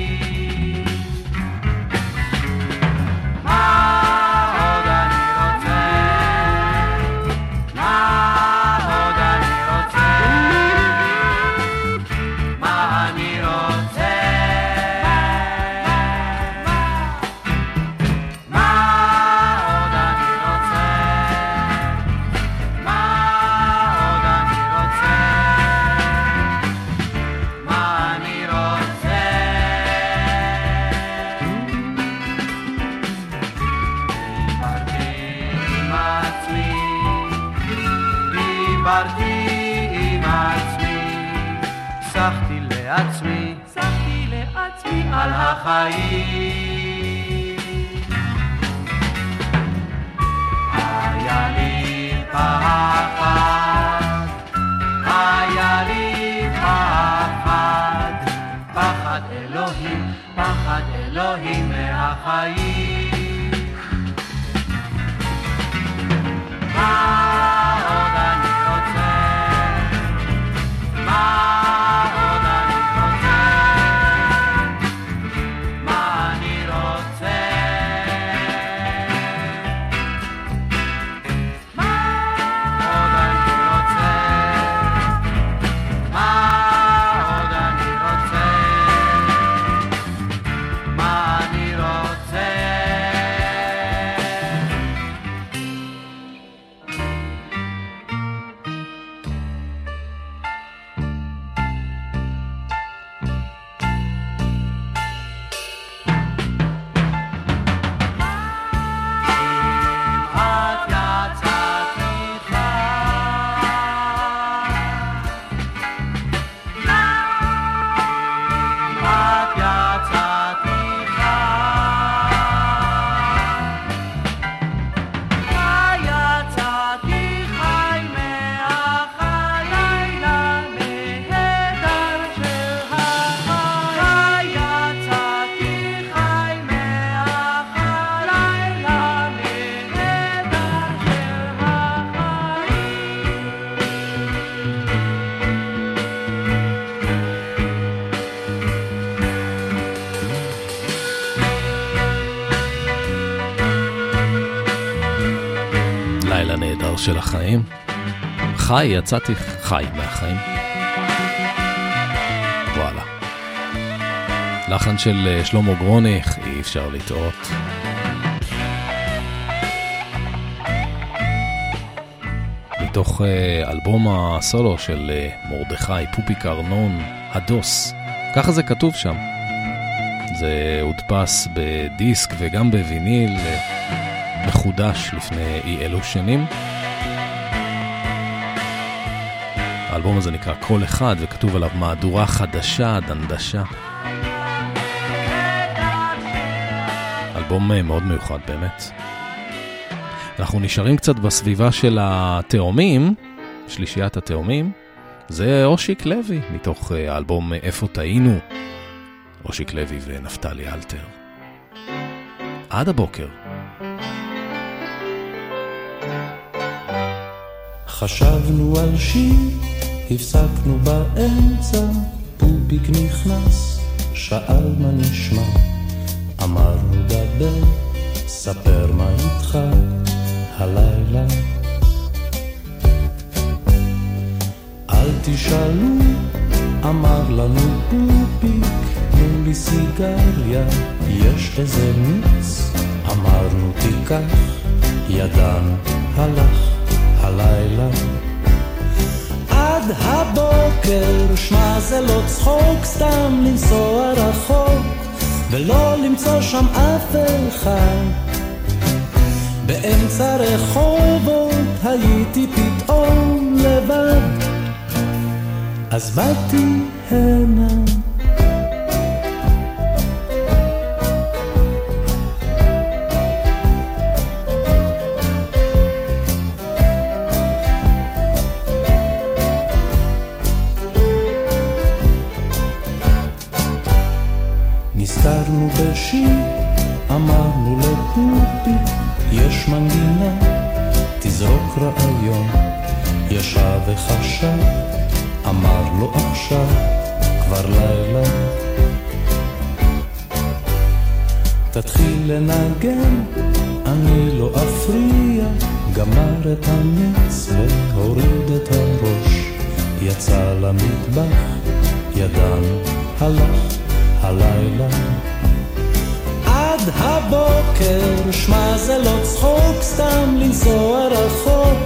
[SPEAKER 17] אלוהים מהחיים. של
[SPEAKER 3] החיים. חי, יצאתי חי מהחיים. וואלה. לחן של אה, שלמה גרוניך, אי אפשר לטעות. מתוך אה, אלבום הסולו של אה, מרדכי פופיק ארנון, הדוס. ככה זה כתוב שם. זה הודפס בדיסק וגם בוויניל. מחודש לפני אי אלו שנים. האלבום הזה נקרא כל אחד וכתוב עליו מהדורה חדשה, דנדשה. אלבום אה, מאוד מיוחד באמת. אנחנו נשארים קצת בסביבה של התאומים, שלישיית התאומים. זה אושיק לוי, מתוך אה, האלבום איפה טעינו. אושיק לוי ונפתלי אלתר. עד הבוקר.
[SPEAKER 18] חשבנו על שיר, הפסקנו באמצע, פופיק נכנס, שאל מה נשמע, אמרנו דבר, ספר מה איתך הלילה. אל תשאלו, אמר לנו פופיק, תנו לי סיגריה, יש איזה מיץ, אמרנו תיקח, ידענו, הלך. הלילה. הבוקר, שמע זה לא צחוק, סתם לנסוע רחוק, ולא למצוא שם אף אחד. באמצע רחובות הייתי פתאום לבד, אז באתי הנה. נזכרנו בשיר, אמרנו לפופיק, יש מנגינה, תזרוק רעיון. ישב וחשב, אמר לו עכשיו,
[SPEAKER 19] כבר לילה. תתחיל לנגן, אני לא אפריע, גמר את הנץ והוריד את הראש. יצא למטבח, ידען הלך הלילה. עד הבוקר, שמע זה לא צחוק, סתם לנסוע רחוק,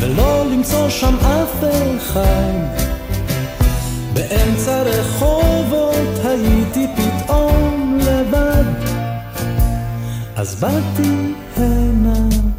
[SPEAKER 19] ולא למצוא שם אף אחד. באמצע רחובות הייתי פתאום לבד, אז באתי הנה.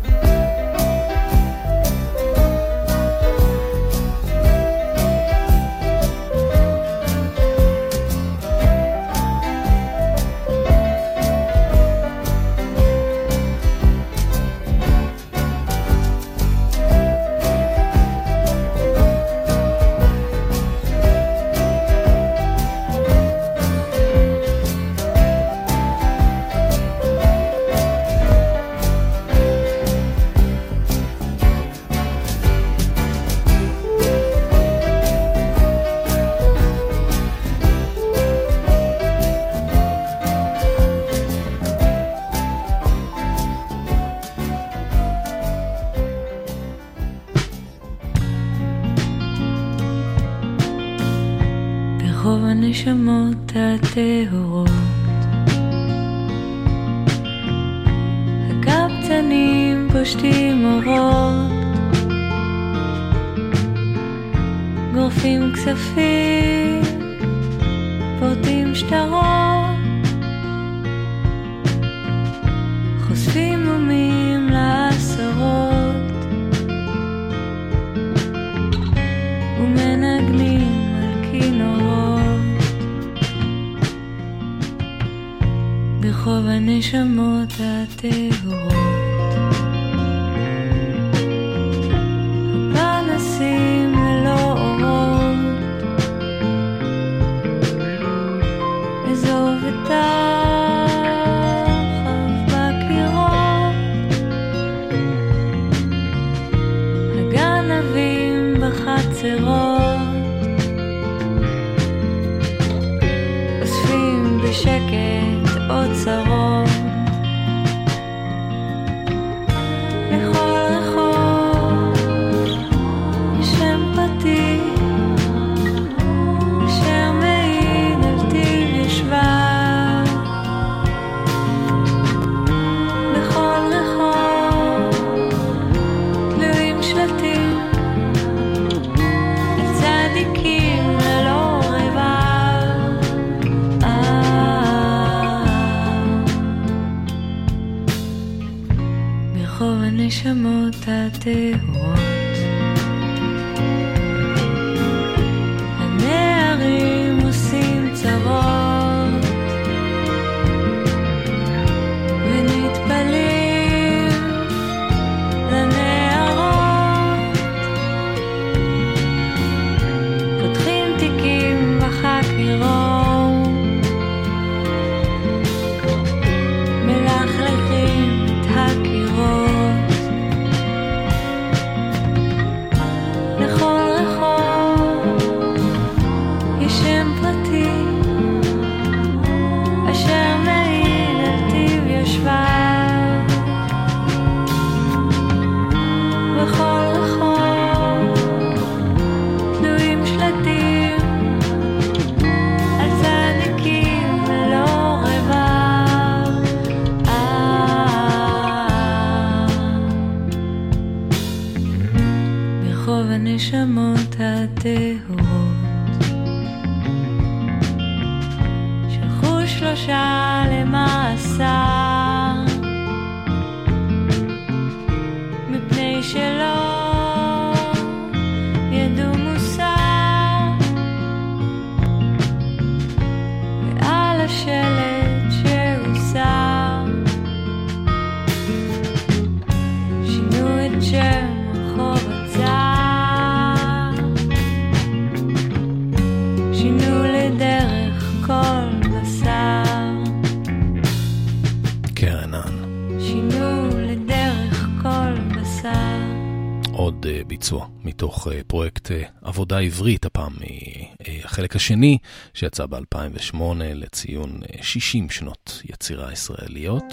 [SPEAKER 3] עבודה עברית, הפעם מהחלק השני, שיצא ב-2008 לציון uh, 60 שנות יצירה ישראליות.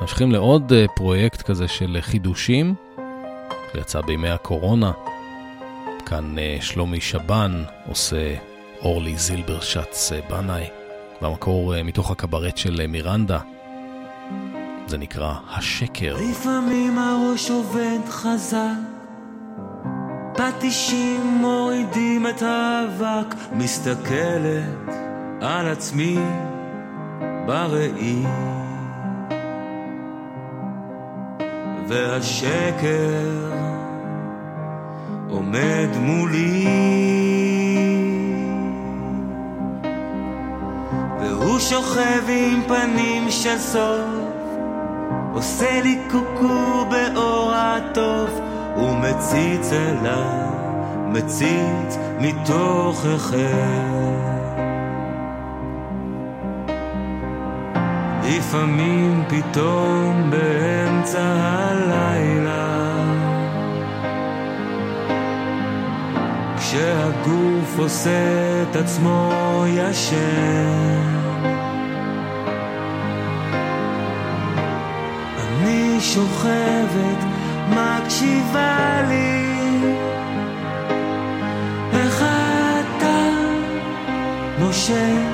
[SPEAKER 3] ממשיכים לעוד uh, פרויקט כזה של חידושים, שיצא בימי הקורונה. כאן uh, שלומי שבן עושה אורלי זילברשץ בנאי, במקור מתוך הקברט של מירנדה. זה נקרא השקר.
[SPEAKER 4] לפעמים הראש עובד חזק, פטישים מורידים את האבק, מסתכלת על עצמי בראי. והשקר עומד מולי והוא שוכב עם פנים של סוף עושה לי קוקו באור הטוב, ומציץ אליי, מציץ אחר. לפעמים פתאום באמצע הלילה, כשהגוף עושה את עצמו ישן. שוכבת, מקשיבה לי. איך אתה נושם,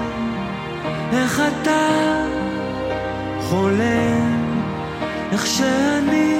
[SPEAKER 4] איך אתה חולם, איך שאני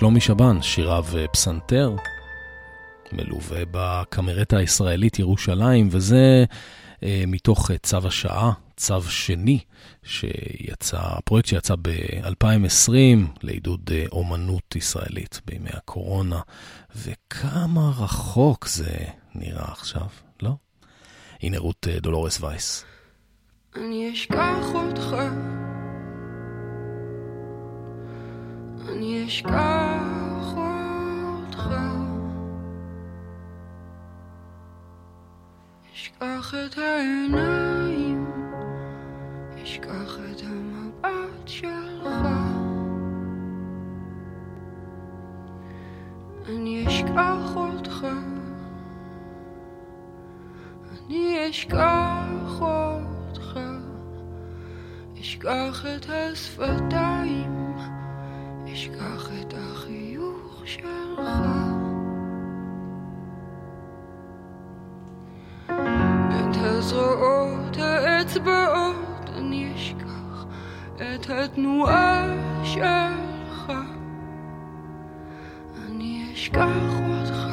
[SPEAKER 3] שלומי שבן, שיריו פסנתר, מלווה בקמרטה הישראלית ירושלים, וזה אה, מתוך צו השעה, צו שני, שיצא, פרויקט שיצא ב-2020 לעידוד אה, אומנות ישראלית בימי הקורונה, וכמה רחוק זה נראה עכשיו, לא? הנה רות אה, דולורס וייס.
[SPEAKER 10] אני אשכח אותך אני אשכח אותך. אשכח את העיניים, אשכח את המבט שלך. אני אשכח אותך. אני אשכח אותך. אשכח את השפתיים. אשכח את החיוך שלך. את הזרועות, האצבעות, אני אשכח את התנועה שלך. אני אשכח אותך.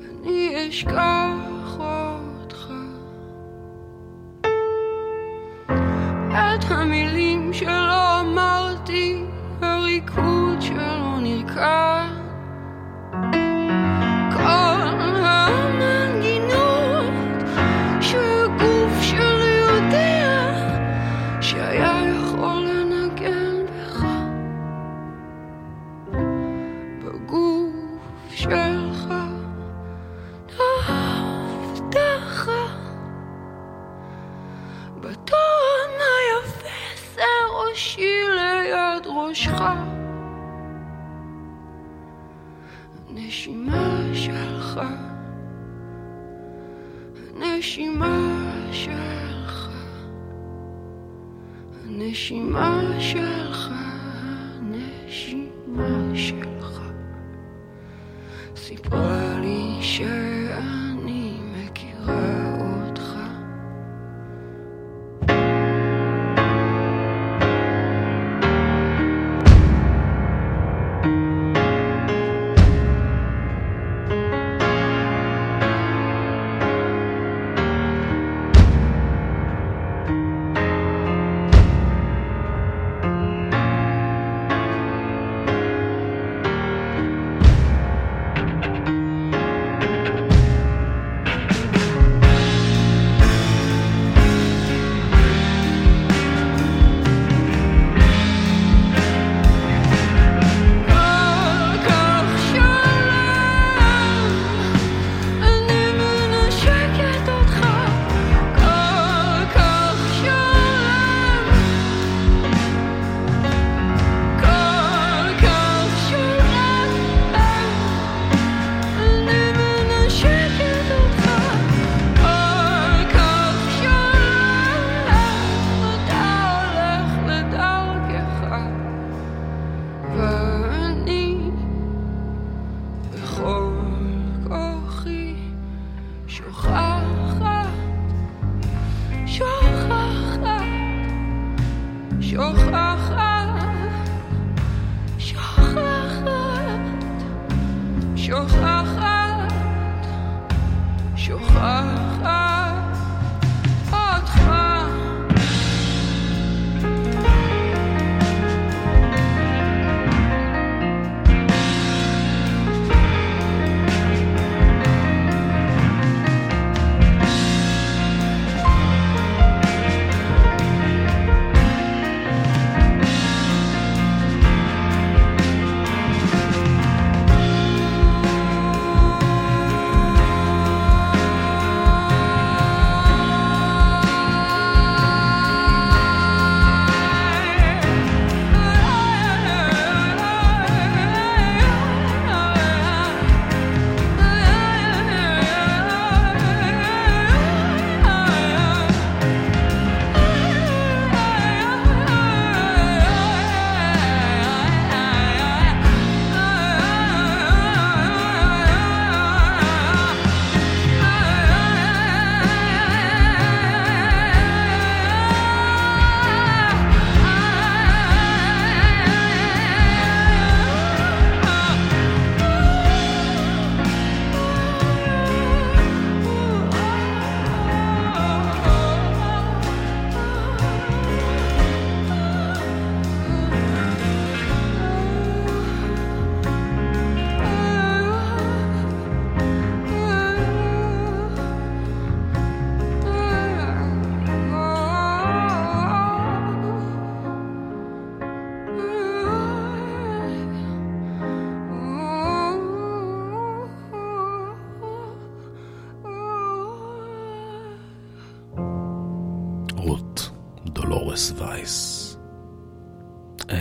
[SPEAKER 10] אני אשכח אותך. את המילים שלא אמרתי, הריקוד שלא נרקע. כל המנגינות ראשך הנשימה שלך. הנשימה שלך. הנשימה שלך. הנשימה שלך. סיפרה לי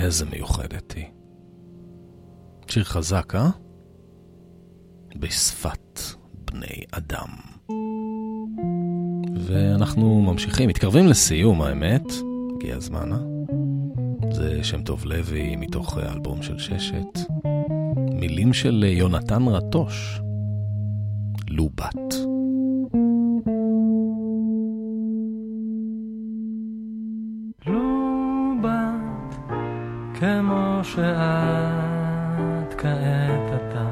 [SPEAKER 3] איזה מיוחדת היא. שיר חזק, אה? בשפת בני אדם. ואנחנו ממשיכים, מתקרבים לסיום האמת, הגיע הזמן, אה? זה שם טוב לוי מתוך אלבום של ששת. מילים של יונתן רטוש, לובת.
[SPEAKER 9] שאת כעת אתה,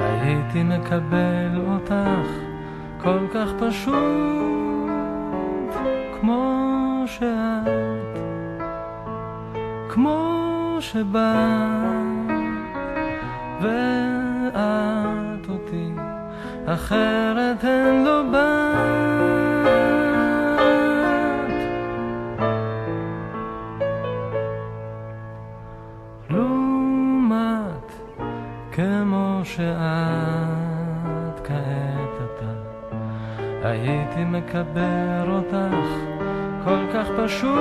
[SPEAKER 9] הייתי מקבל אותך כל כך פשוט, כמו שאת, כמו שבאת, ואת אותי, אחרת הן לא באת. שאת כעת אתה, הייתי מקבר אותך כל כך פשוט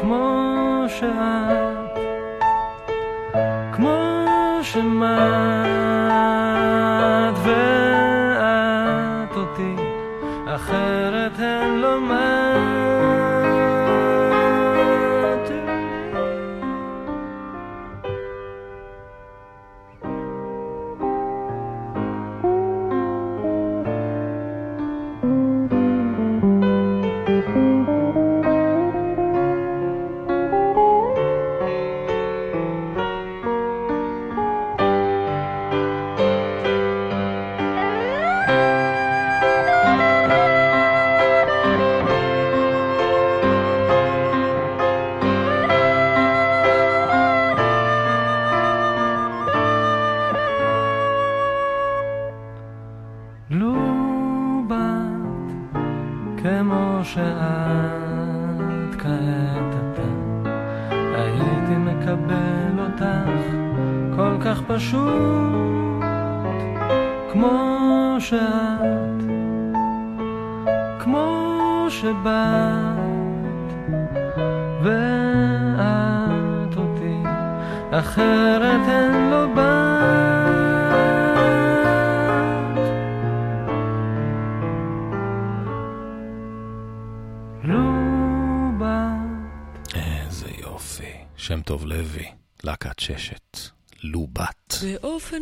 [SPEAKER 9] כמו שאת, כמו שמעת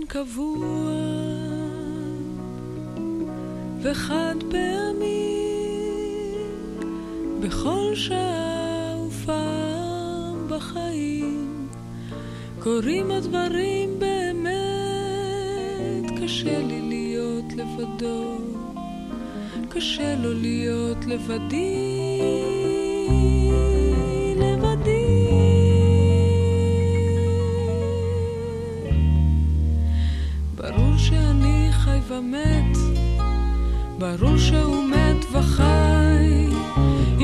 [SPEAKER 7] קבוע וחד פעמי בכל שעה ופעם בחיים קורים הדברים באמת. קשה לי להיות לבדו קשה לו להיות לבדי ומת, ברור שהוא מת וחי.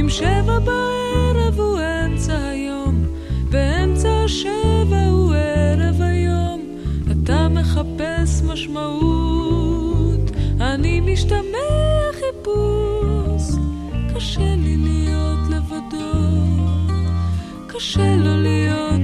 [SPEAKER 7] אם שבע בערב הוא אמצע היום, ואמצע השבע הוא ערב היום, אתה מחפש משמעות, אני משתמע חיפוש. קשה לי להיות לבדו, קשה לו להיות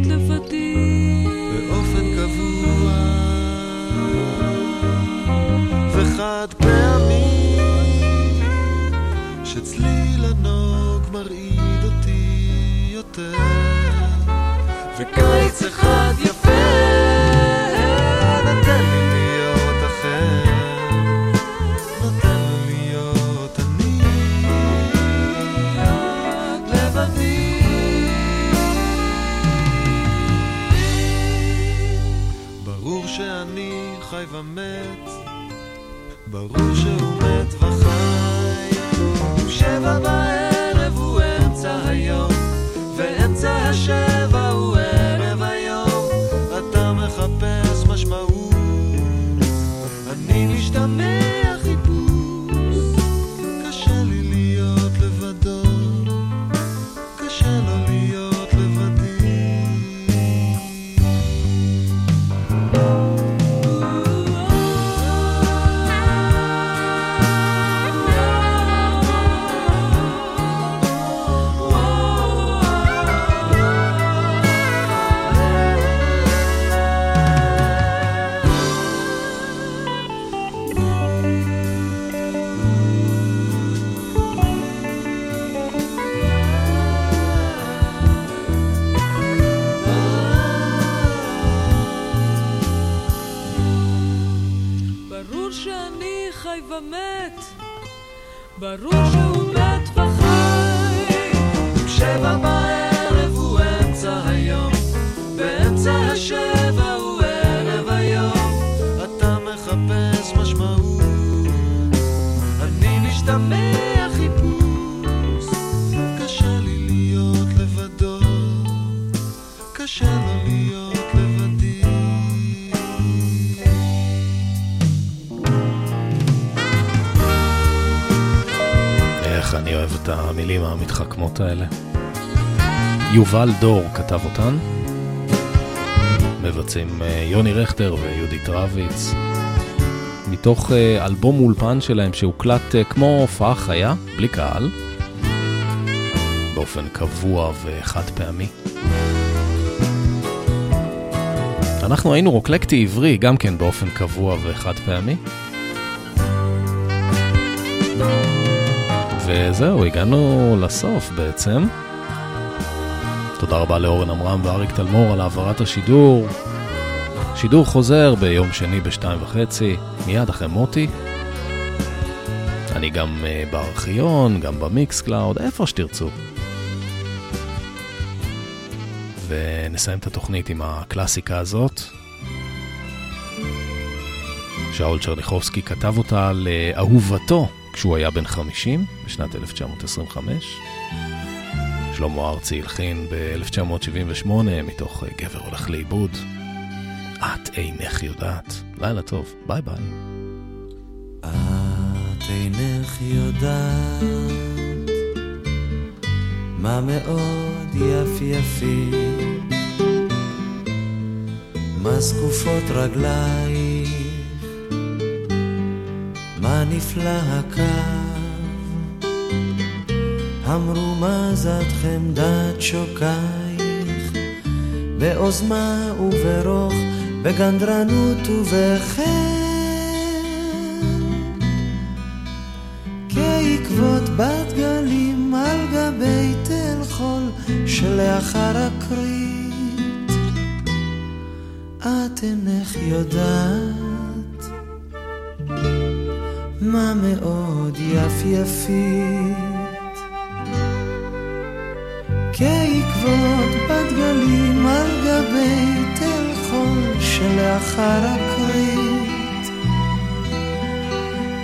[SPEAKER 13] ברור שהוא ברור שהוא מת וחי. שבע בערב הוא אמצע היום, באמצע השבע הוא ערב היום. אתה מחפש משמעות, אני משתמש
[SPEAKER 3] המילים המתחכמות האלה. יובל דור כתב אותן. מבצעים אה, יוני רכטר ויהודית רביץ. מתוך אה, אלבום אולפן שלהם שהוקלט אה, כמו הופעה חיה, בלי קהל, באופן קבוע וחד פעמי. אנחנו היינו רוקלקטי עברי גם כן באופן קבוע וחד פעמי. וזהו, הגענו לסוף בעצם. תודה רבה לאורן עמרם ואריק תלמור על העברת השידור. שידור חוזר ביום שני בשתיים וחצי, מיד אחרי מוטי. אני גם אה, בארכיון, גם ב Mixcloud, איפה שתרצו. ונסיים את התוכנית עם הקלאסיקה הזאת. שאול צ'רניחובסקי כתב אותה לאהובתו כשהוא היה בן 50, בשנת 1925. שלמה ארצי הלחין ב-1978 מתוך גבר הולך לאיבוד. את אינך יודעת. לילה טוב, ביי ביי.
[SPEAKER 20] את אינך יודעת מה מאוד יפי יפי מה זקופות רגלייך מה נפלא הקו, המרומזת חמדת שוקייך, בעוזמה וברוך, בגנדרנות ובחן. כעקבות בת גלים על גבי תל חול שלאחר הכרית, את אינך יודעת מה מאוד יפייפית כעקבות בדגלים על גבי תל חול שלאחר הכרית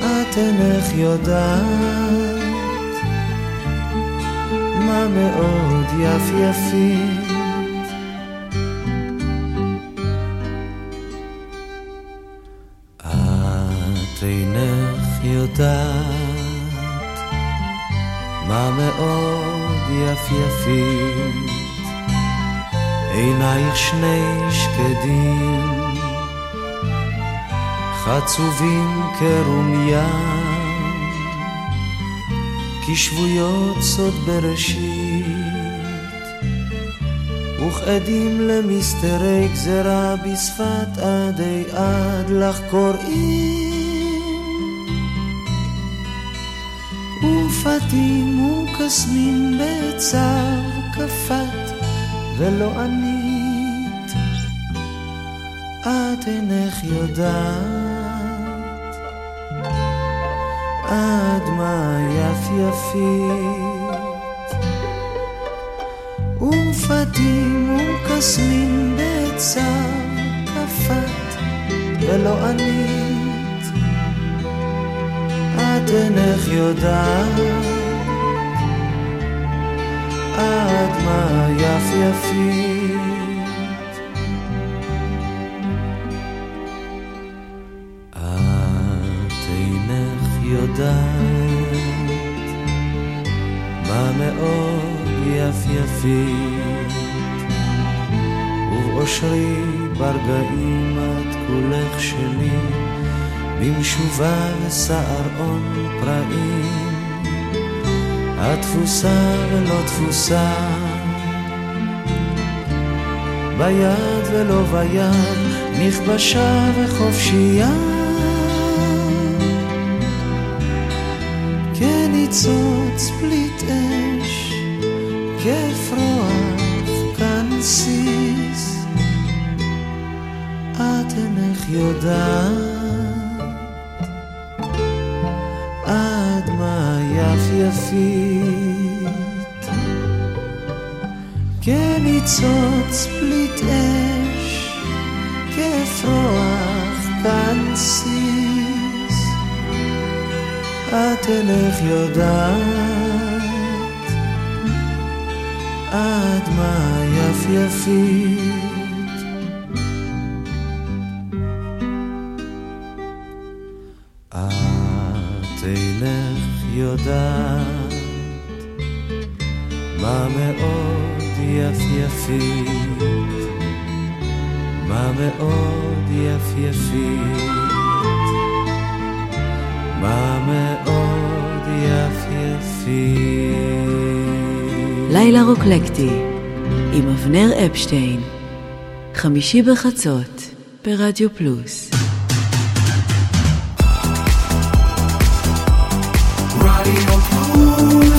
[SPEAKER 20] את אינך יודעת מה מאוד יפייפית יודעת מה מאוד יפייפית. עינייך שני שקדים חצובים כרומיה כשבויות סוד בראשית וכעדים למסתרי גזרה בשפת עדי עד לך קוראים ופתים וקסמים בצר כפת ולא ענית. את אינך יודעת. עד מה יפייפית ופתים וקסמים בצר כפת ולא ענית את אינך יודעת. עד מה יפייפית את אינך יודעת מה מאוד יפייפית. ובאושרי ברגעים במשובה ושערון פראים, התפוסה ולא תפוסה, ביד ולא ביד, נכבשה וחופשייה. כניצוץ פליט אש, כפרוח כנסיס, את אינך יודעת יפית כניצוץ פליט אש כאפרוח קנסיס את אינך יודעת עד מה יפית מה מאוד.
[SPEAKER 15] לילה רוקלקטי עם אבנר אפשטיין, חמישי בחצות ברדיו פלוס.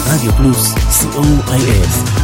[SPEAKER 21] רדיו פלוס, co.il